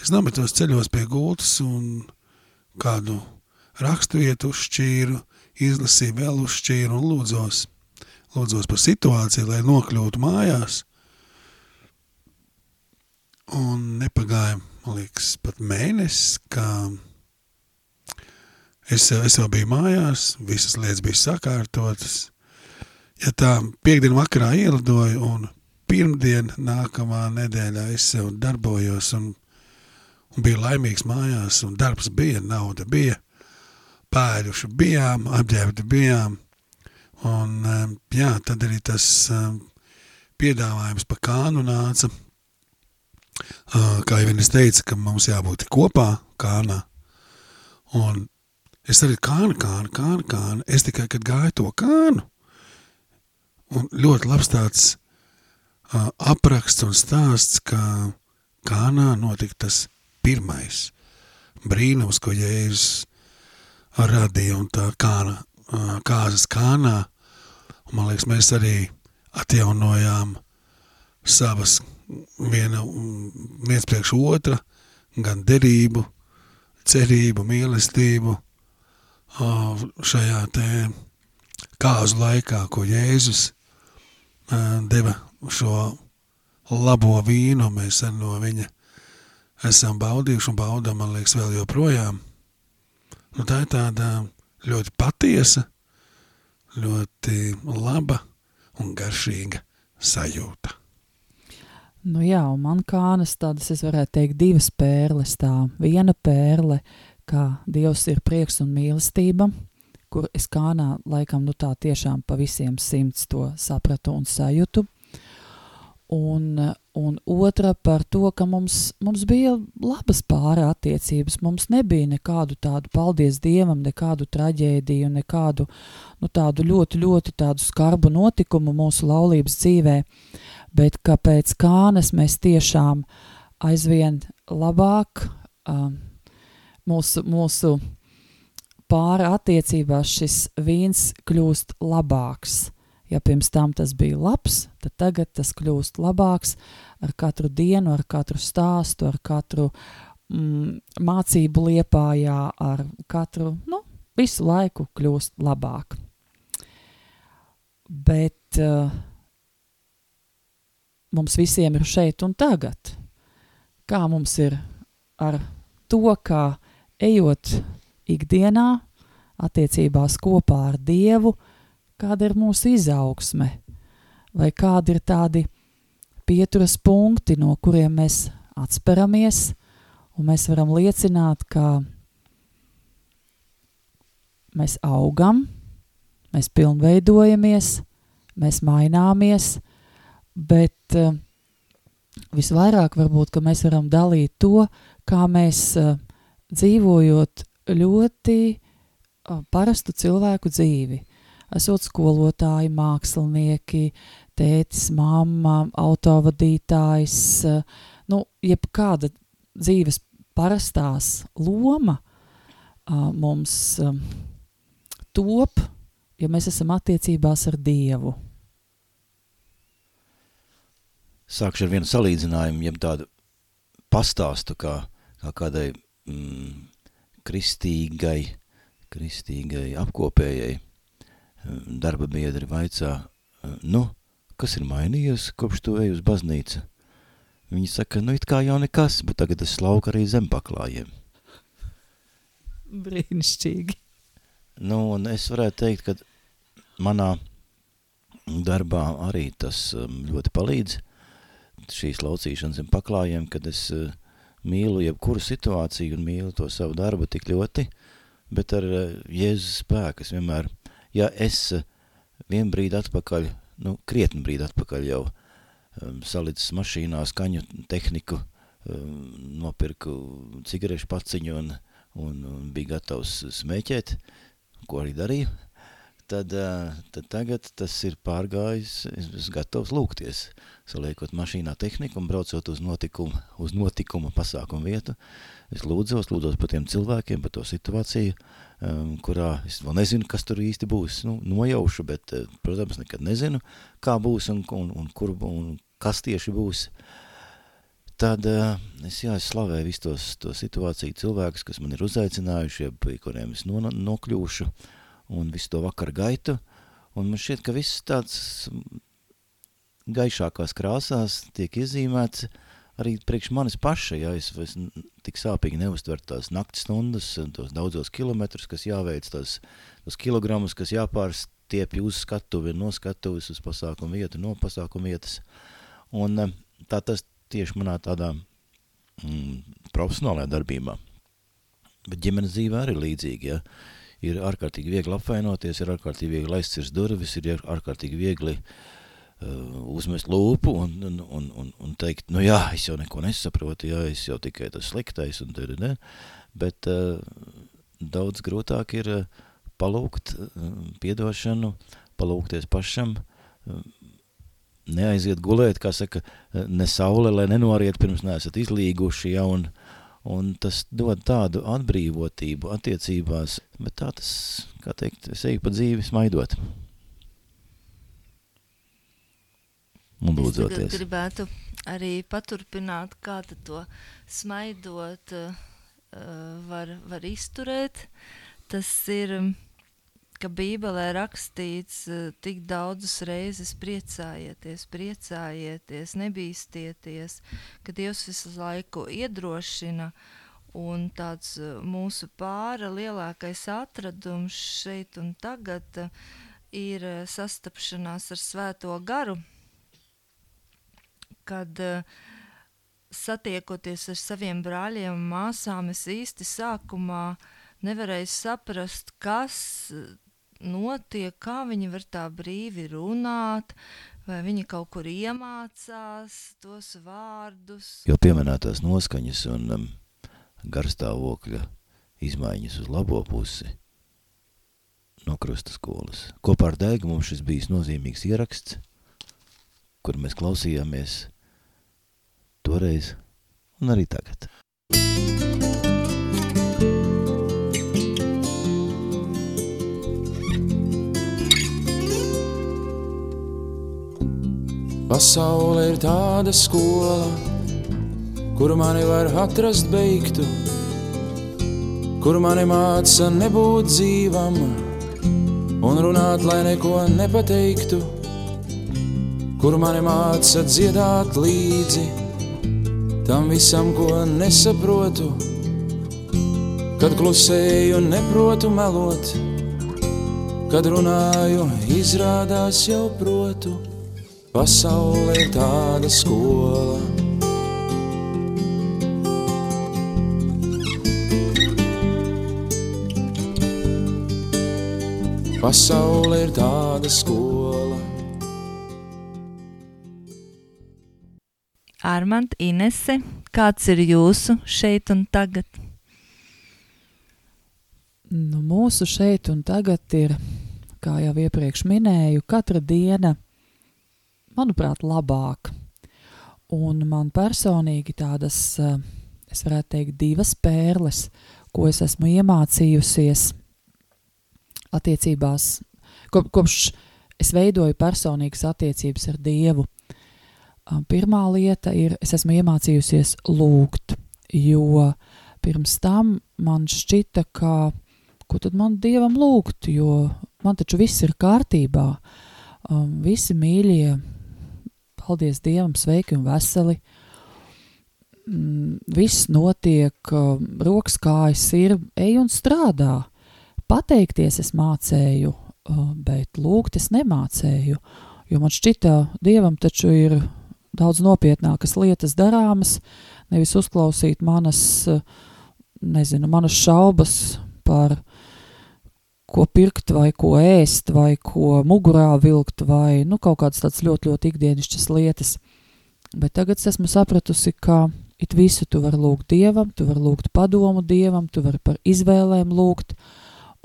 es nometos ceļos pie gultas un kādu rakstu vietu uzšķīru, izlasīju vēl uzšķīru un lūdzos. Lūdzos par situāciju, lai nokļūtu mājās. Un nepagāja, man liekas, pat mēnesis, kā es, es jau biju mājās, visas lietas bija sakārtotas. Ja tā piekdienu vakarā ielidoju un pirmdien nākamā nedēļā es jau darbojos un, un biju laimīgs mājās un darbs bija, nauda bija. pēļuši bijām, apģērbti bijām, un um, jā, tad arī tas um, piedāvājums pa kānu nāca, uh, kā jau vienas teica, ka mums jābūt kopā kānā, un es arī kāna, kāna, kāna, kāna, es tikai, kad gāju to kānu, un ļoti labs tāds uh, apraksts un stāsts, ka kānā notika tas pirmais brīnums, ko Jēzus radīja un tā kāna, kāzas kānā. Un, man liekas, mēs arī atjaunojām savas viena, viens priekš otra, gan derību, cerību, mīlestību šajā te kāzu laikā, ko Jēzus deva šo labo vīnu, mēs no viņa esam baudījuši un baudām, man liekas, vēl joprojām. Nu, tā ir tāda ļoti patiesa, ļoti laba un garšīga sajūta. Nu jā, un man kānas tādas, es varētu teikt, divas pērles tā. Viena pērle, kā Dievs ir prieks un mīlestība, kur es kānā laikam nu tā tiešām pa visiem simts to sapratu un sajūtu. Un, un otra par to, ka mums, mums bija labas pāra attiecības, mums nebija nekādu tādu, paldies Dievam, nekādu traģēdiju, nekādu nu, tādu ļoti, ļoti tādu skarbu notikumu mūsu laulības dzīvē, bet ka pēc kānes mēs tiešām aizvien labāk um, mūsu, mūsu pāra attiecībās šis vīns kļūst labāks Ja pirms tam tas bija labs, tad tagad tas kļūst labāks ar katru dienu, ar katru stāstu, ar katru mm, mācību liepājā, ar katru, nu, visu laiku kļūst labāk. Bet uh, mums visiem ir šeit un tagad. Kā mums ir ar to, kā ejot ikdienā, attiecībās kopā ar Dievu, kāda ir mūsu izaugsme, vai kādi ir tādi pieturas punkti, no kuriem mēs atsperamies, un mēs varam liecināt, ka mēs augam, mēs pilnveidojamies, mēs maināmies, bet uh, visvairāk varbūt, ka mēs varam dalīt to, kā mēs uh, dzīvojot ļoti parastu cilvēku dzīvi esot skolotāji, mākslinieki, tētis, mamma, autovadītājs, nu, jebkāda dzīves parastās loma mums top, ja mēs esam attiecībās ar Dievu. Sākšu ar vienu salīdzinājumu, jeb tādu pastāstu, kā, kā kādai mm, kristīgai, kristīgai apkopējai darba biedri vaicā, nu, kas ir mainījies, kopš tu ej uz baznīcu? Viņi saka, nu it kā jau nekas, bet tagad es slauku arī zem paklājiem. Brīnišķīgi. Nu, un es varētu teikt, ka manā darbā arī tas um, ļoti palīdz, šīs laucīšanas zem paklājiem, kad es uh, mīlu jebkuru situāciju un mīlu to savu darbu tik ļoti, bet ar uh, Jēzus spēku es vienmēr – ja es eh, vien brīdi atpakaļ, nu, krietni brīdi atpakaļ jau um, salicis mašīnā skaņu tehniku, um, nopirku cigarešu paciņu un, un, un bija gatavs smēķēt, ko arī darīju, tad, uh, tad tagad tas ir pārgājis, es esmu gatavs lūgties, saliekot mašīnā tehniku un braucot uz notikumu, uz notikuma pasākumu vietu, es lūdzos, lūdzos par tiem cilvēkiem, par to situāciju, uh, um, kurā es vēl nezinu, kas tur īsti būs. Nu, nojaušu, bet, uh, protams, nekad nezinu, kā būs un, un, un, kur, un kas tieši būs. Tad uh, es, jā, es slavēju visu tos, to situāciju cilvēkus, kas man ir uzaicinājuši, pie kuriem es no, nokļūšu, un visu to vakar gaitu. Un man šķiet, ka viss tāds gaišākās krāsās tiek iezīmēts, arī priekš manis paša, ja es, es tik sāpīgi neuztveru tās naktas stundas, tos daudzos kilometrus, kas jāveic, tos, tos kilogramus, kas jāpārstiepja uz skatuvi, no skatuvis uz pasākumu vietu, no pasākumu vietas. Un eh, tā tas tieši manā tādā mm, profesionālajā darbībā. Bet ģimenes dzīvē arī līdzīgi, ja. Ir ārkārtīgi viegli apvainoties, ir ārkārtīgi viegli aizcirs durvis, ir ārkārtīgi viegli uh, uzmest lūpu un, un, un, un, un teikt, nu jā, es jau neko nesaprotu, jā, es jau tikai tas sliktais, un tad, ne? bet uh, daudz grūtāk ir uh, palūgt uh, piedošanu, palūgties pašam, uh, neaiziet gulēt, kā saka, ne saule, lai nenoriet pirms neesat izlīguši, ja, un, un tas dod tādu atbrīvotību attiecībās, bet tā tas, kā teikt, es eju pa dzīvi smaidot. Un lūdzoties. Es gribētu arī paturpināt, kā to smaidot uh, var, var izturēt. Tas ir ka Bībelē rakstīts uh, tik daudzas reizes priecājieties, priecājieties, nebīsties, ka Dievs visu laiku iedrošina. Un tāds uh, mūsu pāra lielākais atradums šeit un tagad uh, ir sastapšanās ar Svēto garu, kad satiekoties ar saviem brāļiem un māsām, es īsti sākumā nevarēju saprast, kas notiek, kā viņi var tā brīvi runāt, vai viņi kaut kur iemācās tos vārdus. Jo pieminētās noskaņas un um, garstāvokļa izmaiņas uz labo pusi no krusta skolas. Kopā ar Dēgu mums šis bijis nozīmīgs ieraksts, kur mēs klausījāmies toreiz un arī tagad. Pasaule ir tāda skola, kur mani var atrast beigtu, kur mani māca nebūt dzīvam un runāt, lai neko nepateiktu, kur mani māca dziedāt līdzi tam visam, ko nesaprotu, kad klusēju un neprotu melot, kad runāju, izrādās jau protu. Pasaule ir tāda skola. Pasaule ir tāda skola. Armand, Inese, kāds ir jūsu šeit un tagad? Nu, mūsu šeit un tagad ir, kā jau iepriekš minēju, katra diena manuprāt, labāk. Un man personīgi tādas, eh, es varētu teikt, divas pērles, ko es esmu iemācījusies attiecībās, kopš es veidoju personīgas attiecības ar Dievu. Pirmā lieta ir, es esmu iemācījusies lūgt, jo pirms tam man šķita, ka, ko tad man Dievam lūgt, jo man taču viss ir kārtībā. Visi mīļie paldies Dievam, sveiki un veseli. Mm, viss notiek, rokas kājas ir, ej un strādā. Pateikties es mācēju, bet lūgt es nemācēju, jo man šķita, Dievam taču ir daudz nopietnākas lietas darāmas, nevis uzklausīt manas, nezinu, manas šaubas par ko pirkt, vai ko ēst, vai ko mugurā vilkt, vai nu, kaut kādas tādas ļoti, ļoti ikdienišķas lietas. Bet tagad es esmu sapratusi, ka it visu tu vari lūgt dievam, tu vari lūgt padomu dievam, tu vari par izvēlēm lūgt,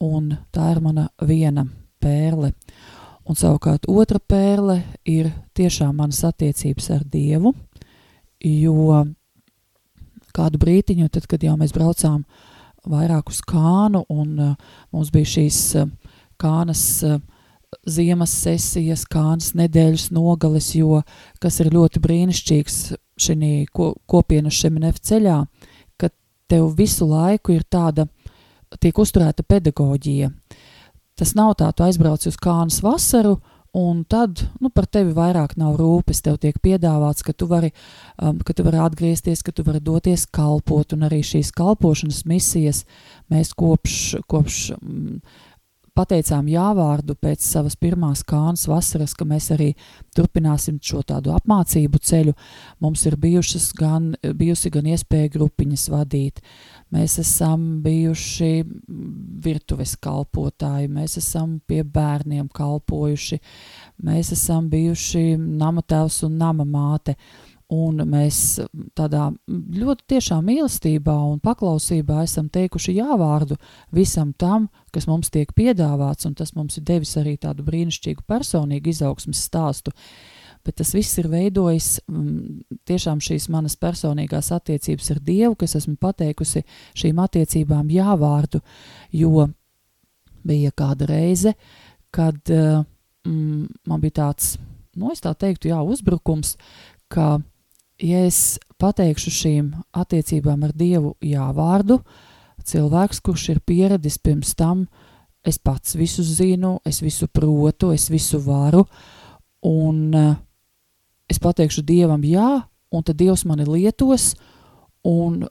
un tā ir mana viena pērle. Un savukārt otra pērle ir tiešām manas attiecības ar Dievu, jo kādu brītiņu, tad, kad jau mēs braucām uh, vairāk uz kānu, un uh, mums bija šīs uh, kānas uh, ziemas sesijas, kānas nedēļas nogales, jo kas ir ļoti brīnišķīgs šī ko, kopienas šeminef ceļā, ka tev visu laiku ir tāda, tiek uzturēta pedagoģija. Tas nav tā, tu aizbrauc uz kānas vasaru, un tad nu, par tevi vairāk nav rūpes. Tev tiek piedāvāts, ka tu, vari, um, ka tu vari atgriezties, ka tu vari doties kalpot, un arī šīs kalpošanas misijas mēs kopš, kopš um, pateicām jāvārdu pēc savas pirmās kānas vasaras, ka mēs arī turpināsim šo tādu apmācību ceļu. Mums ir bijušas gan, bijusi gan iespēja grupiņas vadīt, mēs esam bijuši virtuves kalpotāji, mēs esam pie bērniem kalpojuši, mēs esam bijuši nama tēvs un nama māte. Un mēs tādā ļoti tiešām mīlestībā un paklausībā esam teikuši jāvārdu visam tam, kas mums tiek piedāvāts, un tas mums ir devis arī tādu brīnišķīgu personīgu izaugsmas stāstu. Bet tas viss ir veidojis mm, tiešām šīs manas personīgās attiecības ar Dievu, kas esmu pateikusi šīm attiecībām jāvārdu, jo bija kāda reize, kad mm, man bija tāds, nu es tā teiktu, jā, uzbrukums, ka ja es pateikšu šīm attiecībām ar Dievu jā vārdu, cilvēks, kurš ir pieradis pirms tam, es pats visu zinu, es visu protu, es visu varu, un uh, es pateikšu Dievam jā, un tad Dievs mani lietos, un,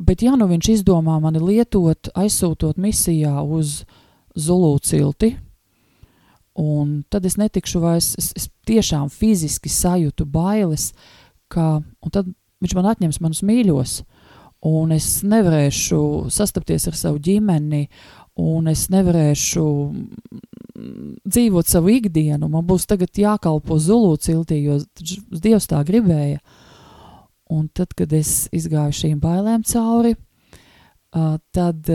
bet ja nu viņš izdomā mani lietot, aizsūtot misijā uz Zulu cilti, un tad es netikšu vairs, es, es tiešām fiziski sajūtu bailes, uh, ka, un tad viņš man atņems manus mīļos, un es nevarēšu sastapties ar savu ģimeni, un es nevarēšu dzīvot savu ikdienu, man būs tagad jākalpo Zulu ciltī, jo Dievs tā gribēja. Un tad, kad es izgāju šīm bailēm cauri, tad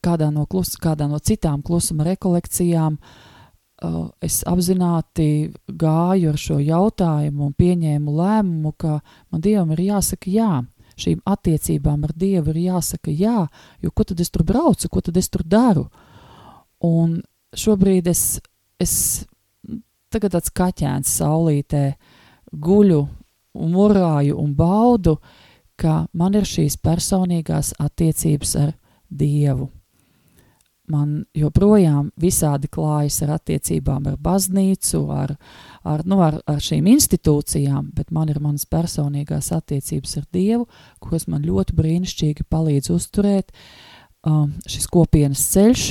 kādā, no klus, kādā no citām klusuma rekolekcijām uh, es apzināti gāju ar šo jautājumu un pieņēmu lēmumu, ka man Dievam ir jāsaka jā. Šīm attiecībām ar Dievu ir jāsaka jā, jo ko tad es tur braucu, ko tad es tur daru? Un šobrīd es, es tagad tāds kaķēns saulītē guļu un murāju un baudu, ka man ir šīs personīgās attiecības ar Dievu man joprojām visādi klājas ar attiecībām ar baznīcu, ar, ar, nu, ar, ar šīm institūcijām, bet man ir manas personīgās attiecības ar Dievu, kuras man ļoti brīnišķīgi palīdz uzturēt um, šis kopienas ceļš,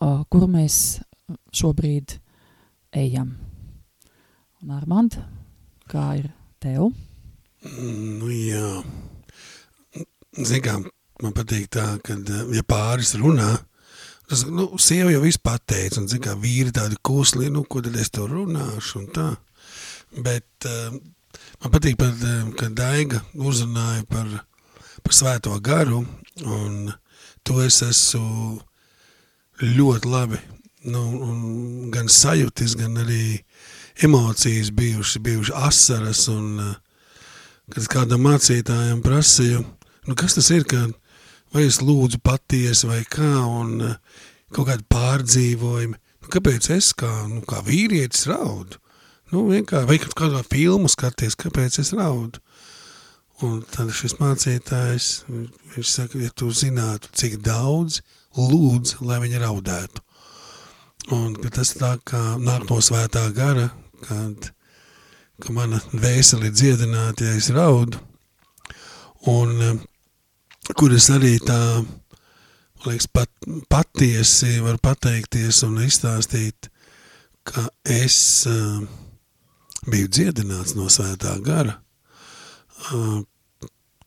uh, kuru mēs šobrīd ejam. Un Armand, kā ir tev? Nu jā, zinām, man patīk tā, ka, eh, ja pāris runā, tas, nu, sieva jau viss pateica, un, zin, kā vīri tādi kusli, nu, ko tad es to runāšu, un tā. Bet uh, man patīk, pat, ka Daiga uzrunāja par, par svēto garu, un to es esmu ļoti labi, nu, un gan sajūtis, gan arī emocijas bijuši, bijuši asaras, un kad kādam mācītājam prasīju, nu, kas tas ir, kad vai es lūdzu patiesi vai kā, un uh, kaut kādi pārdzīvojumi. Nu, kāpēc es kā, nu, kā vīrietis raudu? Nu, vienkārši, vai kādā filmu skaties, kāpēc es raudu? Un tad šis mācītājs, viņš saka, ja tu zinātu, cik daudz lūdz, lai viņa raudētu. Un ka tas tā kā nāk no svētā gara, kad, ka mana vēseli dziedināta, ja es raudu. Un kur es arī tā, man liekas, pat, patiesi varu pateikties un izstāstīt, ka es uh, biju dziedināts no svētā gara. Uh,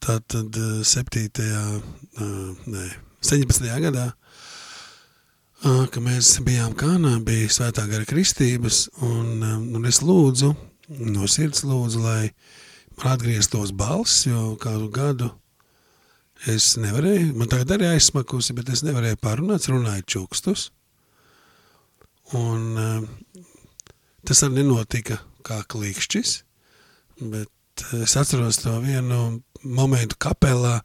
tātad uh, 7. Uh, nē, 17. gadā, uh, ka mēs bijām Kānā, bija svētā gara kristības, un, um, un es lūdzu, no sirds lūdzu, lai man atgrieztos balss, jo kādu gadu Es nevarēju, man tagad arī aizsmakusi, bet es nevarēju pārunāt, runāju čukstus. Un uh, tas arī nenotika kā klikšķis, bet es atceros to vienu momentu kapelā,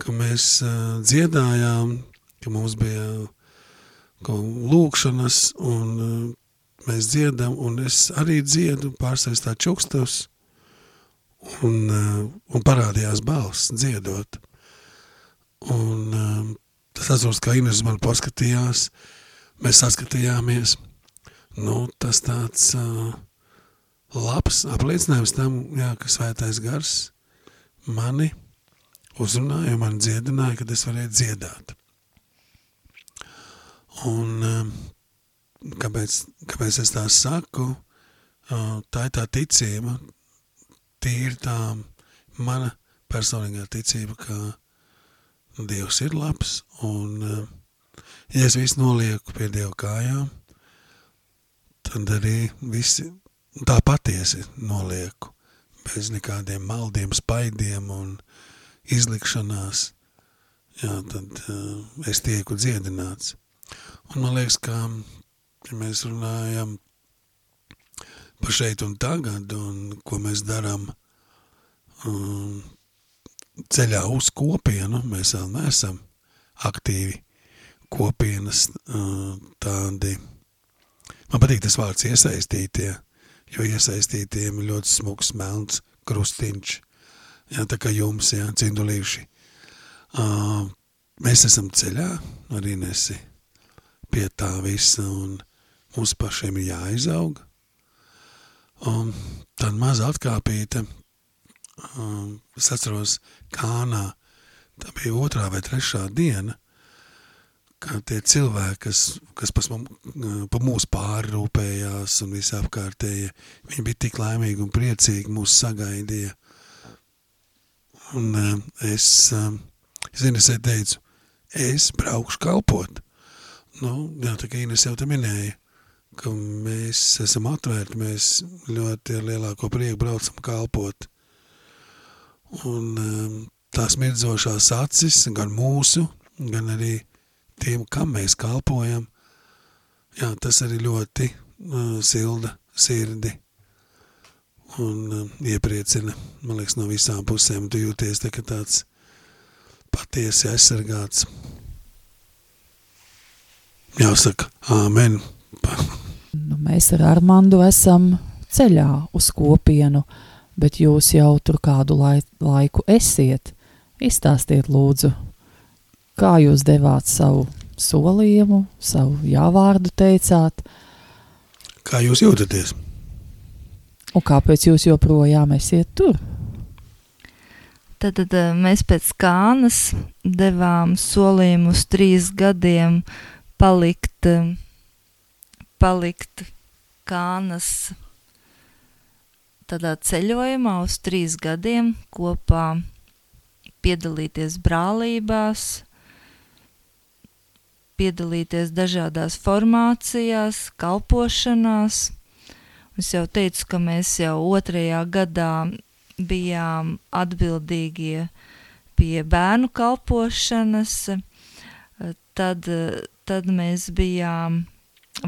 ka mēs uh, dziedājām, ka mums bija lūkšanas un mēs dziedam, un es arī dziedu pārstāvis tā čukstus, un, un parādījās balss dziedot. Un um, tas atceros, kā Ines man paskatījās, mēs saskatījāmies. Nu, tas tāds uh, labs apliecinājums tam, jā, ka svētais gars mani uzrunāja, man dziedināja, kad es varēju dziedāt. Un um, kāpēc, kāpēc es tā saku, uh, tā ir tā ticība, tīri tā mana personīgā ticība, ka Dievs ir labs, un uh, ja es visu nolieku pie Dieva kājām, tad arī visi tā patiesi nolieku, bez nekādiem maldiem, spaidiem un izlikšanās, jā, tad uh, es tieku dziedināts. Un man liekas, ka ja mēs runājam par šeit un tagad, un ko mēs darām um, ceļā uz kopienu, mēs vēl neesam aktīvi kopienas tādi, man patīk tas vārds iesaistītie, jo iesaistītiem ir ļoti smuks melns krustiņš, jā, tā kā jums, jā, cindulīši. Mēs esam ceļā, arī nesi pie tā visa, un mums pašiem ir jāizaug. Un tad maza atkāpīte, um, es atceros, Kānā, tā bija otrā vai trešā diena, kā tie cilvēki, kas, kas pas mums, pa mūs pārrūpējās un visapkārtēji, viņi bija tik laimīgi un priecīgi mūs sagaidīja. Un um, es, um, es teicu, es braukšu kalpot. Nu, jā, tā kā Ines jau te minēja, ka mēs esam atvērti, mēs ļoti ar lielāko prieku braucam kalpot. Un um, tās mirdzošās acis, gan mūsu, gan arī tiem, kam mēs kalpojam, jā, tas arī ļoti uh, silda sirdi un uh, iepriecina, man liekas, no visām pusēm tu jūties tā, tāds patiesi aizsargāts. Jāsaka, āmen. Nu, mēs ar Armandu esam ceļā uz kopienu, bet jūs jau tur kādu lai, laiku esiet. Izstāstiet lūdzu, kā jūs devāt savu solījumu, savu jāvārdu teicāt, Kā jūs jūtaties? un kāpēc jūs joprojām esiet tur? Tad, tad eh, mēs pēc kānas devām solījumu uz trīs gadiem palikt, eh, palikt kānas tādā ceļojumā uz trīs gadiem kopā piedalīties brālībās, piedalīties dažādās formācijās, kalpošanās. Es jau teicu, ka mēs jau otrajā gadā bijām atbildīgie pie bērnu kalpošanas, tad, tad mēs bijām,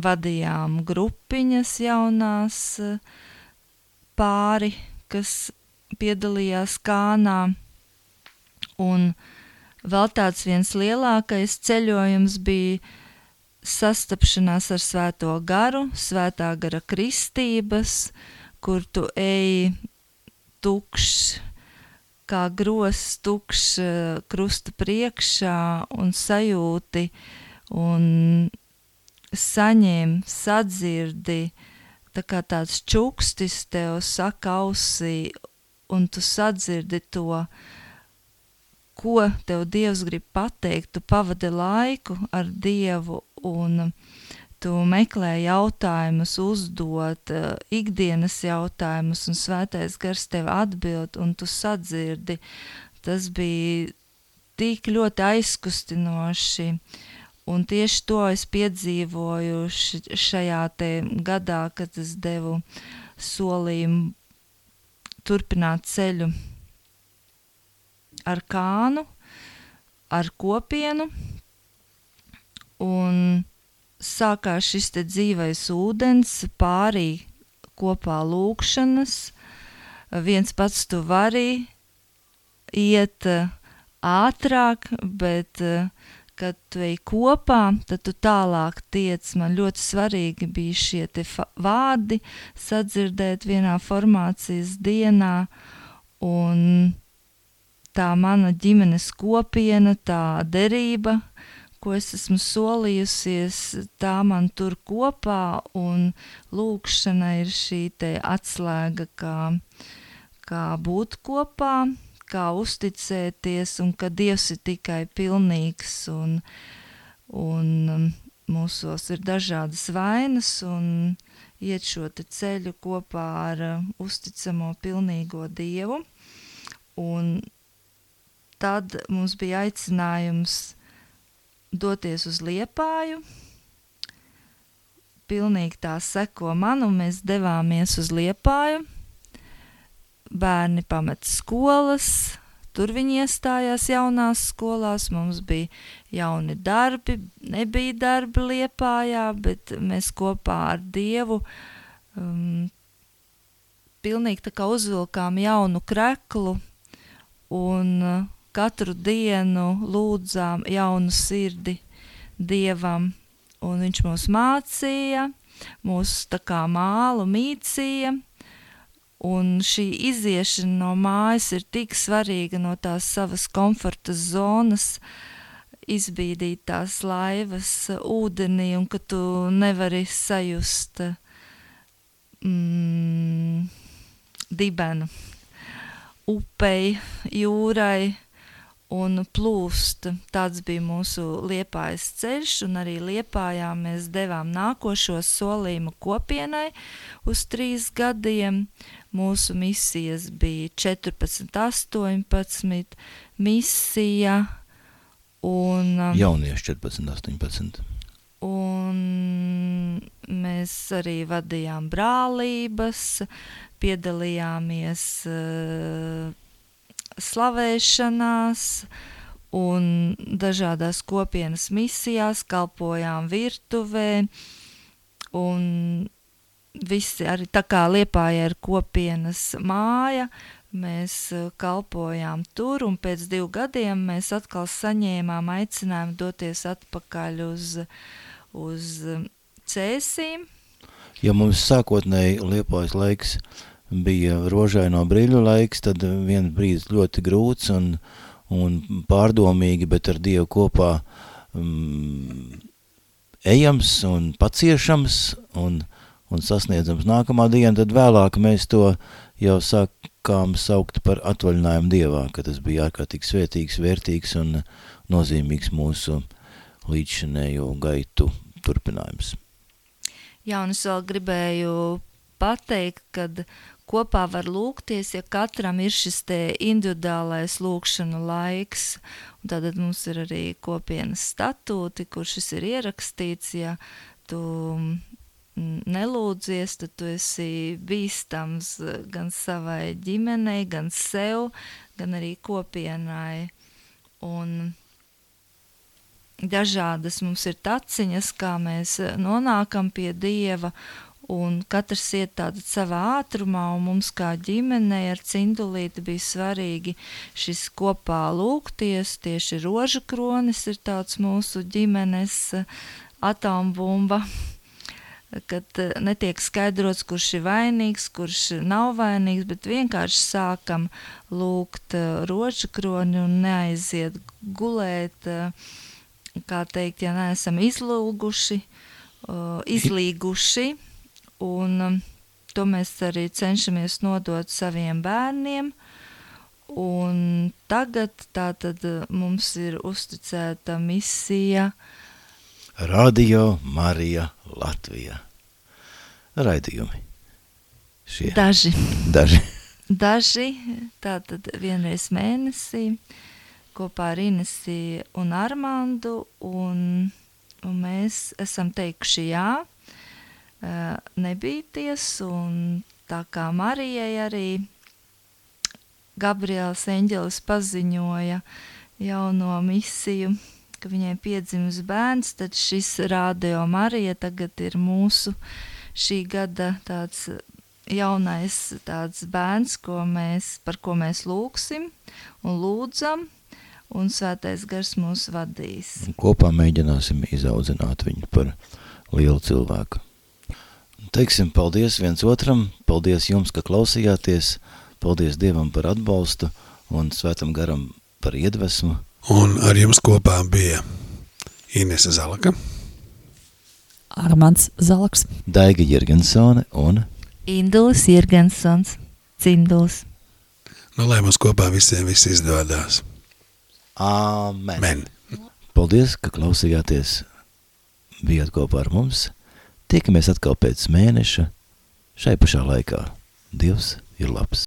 vadījām grupiņas jaunās pāri, kas piedalījās kānā, un vēl tāds viens lielākais ceļojums bija sastapšanās ar svēto garu, svētā gara kristības, kur tu eji tukšs, kā gros tukšs eh, krusta priekšā un sajūti un saņem, sadzirdi, tā kā tāds čukstis tev saka ausī, un tu sadzirdi to, ko tev Dievs grib pateikt, tu pavadi laiku ar Dievu un tu meklē jautājumus, uzdot uh, ikdienas jautājumus, un svētais gars tev atbild, un tu sadzirdi. Tas bija tik ļoti aizkustinoši, un tieši to es piedzīvoju šajā gadā, kad es devu solījumu turpināt ceļu ar kānu, ar kopienu, un sākās šis dzīvais ūdens, pārī kopā lūkšanas, viens pats tu vari iet ātrāk, bet eh, kad tu ej kopā, tad tu tālāk tiec. Man ļoti svarīgi bija šie vārdi sadzirdēt vienā formācijas dienā, un tā mana ģimenes kopiena, tā derība, ko es esmu solījusies, tā man tur kopā, un lūkšana ir šī atslēga, kā, kā būt kopā, kā uzticēties, un ka Dievs ir tikai pilnīgs, un, un um, mūsos ir dažādas vainas un iet šo ceļu kopā ar uh, uzticamo pilnīgo Dievu. Un tad mums bija aicinājums doties uz Liepāju. Pilnīgi tā seko man, un mēs devāmies uz Liepāju. Bērni pamet skolas, tur viņi iestājās jaunās skolās, mums bija jauni darbi, nebija darbi Liepājā, bet mēs kopā ar Dievu um, pilnīgi tā kā uzvilkām jaunu kreklu un uh, katru dienu lūdzām jaunu sirdi Dievam, un viņš mūs mācīja, mūs tā kā mālu mīcīja, un šī iziešana no mājas ir tik svarīga no tās savas komforta zonas, izbīdīt tās laivas ūdenī, un ka tu nevari sajust mm, dibenu. Upei, jūrai, un plūst. Tāds bija mūsu liepājas ceļš, un arī liepājā mēs devām nākošo solījumu kopienai uz trīs gadiem. Mūsu misijas bija 14, 18 misija. Un, um, Jaunieši 14, 18. Un mēs arī vadījām brālības, piedalījāmies uh, slavēšanās un dažādās kopienas misijās, kalpojām virtuvē un visi arī tā kā Liepāja ir kopienas māja, mēs eh, kalpojām tur un pēc divu gadiem mēs atkal saņēmām aicinājumu doties atpakaļ uz, uz eh, cēsīm. Ja mums sākotnēji Liepājas laiks bija rožaino brīļu laiks, tad viens brīdis ļoti grūts un, un pārdomīgi, bet ar Dievu kopā um, ejams un paciešams un, un sasniedzams nākamā diena, tad vēlāk mēs to jau sākām saukt par atvaļinājumu Dievā, ka tas bija ārkārtīgi svētīgs, vērtīgs un nozīmīgs mūsu līdzšanējo gaitu turpinājums. Jā, un es vēl gribēju pateikt, kad kopā var lūgties, ja katram ir šis individuālais lūkšanu laiks. Un tātad mums ir arī kopienas statūti, kur šis ir ierakstīts, ja tu nelūdzies, tad tu esi bīstams gan savai ģimenei, gan sev, gan arī kopienai. Un dažādas mums ir taciņas, kā mēs nonākam pie Dieva, un katrs iet tādā savā ātrumā, un mums kā ģimenei ar cindulīti bija svarīgi šis kopā lūgties, tieši roža kronis ir tāds mūsu ģimenes atombumba, kad netiek skaidrots, kurš ir vainīgs, kurš nav vainīgs, bet vienkārši sākam lūgt roža kroni un neaiziet gulēt, kā teikt, ja neesam izlūguši, izlīguši, un um, to mēs arī cenšamies nodot saviem bērniem. Un tagad tātad uh, mums ir uzticēta misija Radio Marija Latvija. Raidījumi. Šie. Daži. Daži. Daži, tātad vienreiz mēnesī, kopā ar Inesi un Armandu, un, un mēs esam teikuši jā, nebīties, un tā kā Marijai arī Gabriels Eņģelis paziņoja jauno misiju, ka viņai piedzimis bērns, tad šis rādio Marija tagad ir mūsu šī gada tāds jaunais tāds bērns, ko mēs, par ko mēs lūksim un lūdzam, un svētais gars mūs vadīs. Kopā mēģināsim izaudzināt viņu par lielu cilvēku. Teiksim paldies viens otram, paldies jums, ka klausījāties, paldies Dievam par atbalstu un Svētam garam par iedvesmu. Un ar jums kopā bija Inese Zalaka, Armāns Zalaks, Daiga Jirgensone un Indulis Jirgensons, Cindulis. nu lai mums kopā visiem viss izdodas. Āmen. Men. Paldies, ka klausījāties bijāt kopā ar mums. Tiekamies atkal pēc mēneša šai pašā laikā. Dievs ir labs!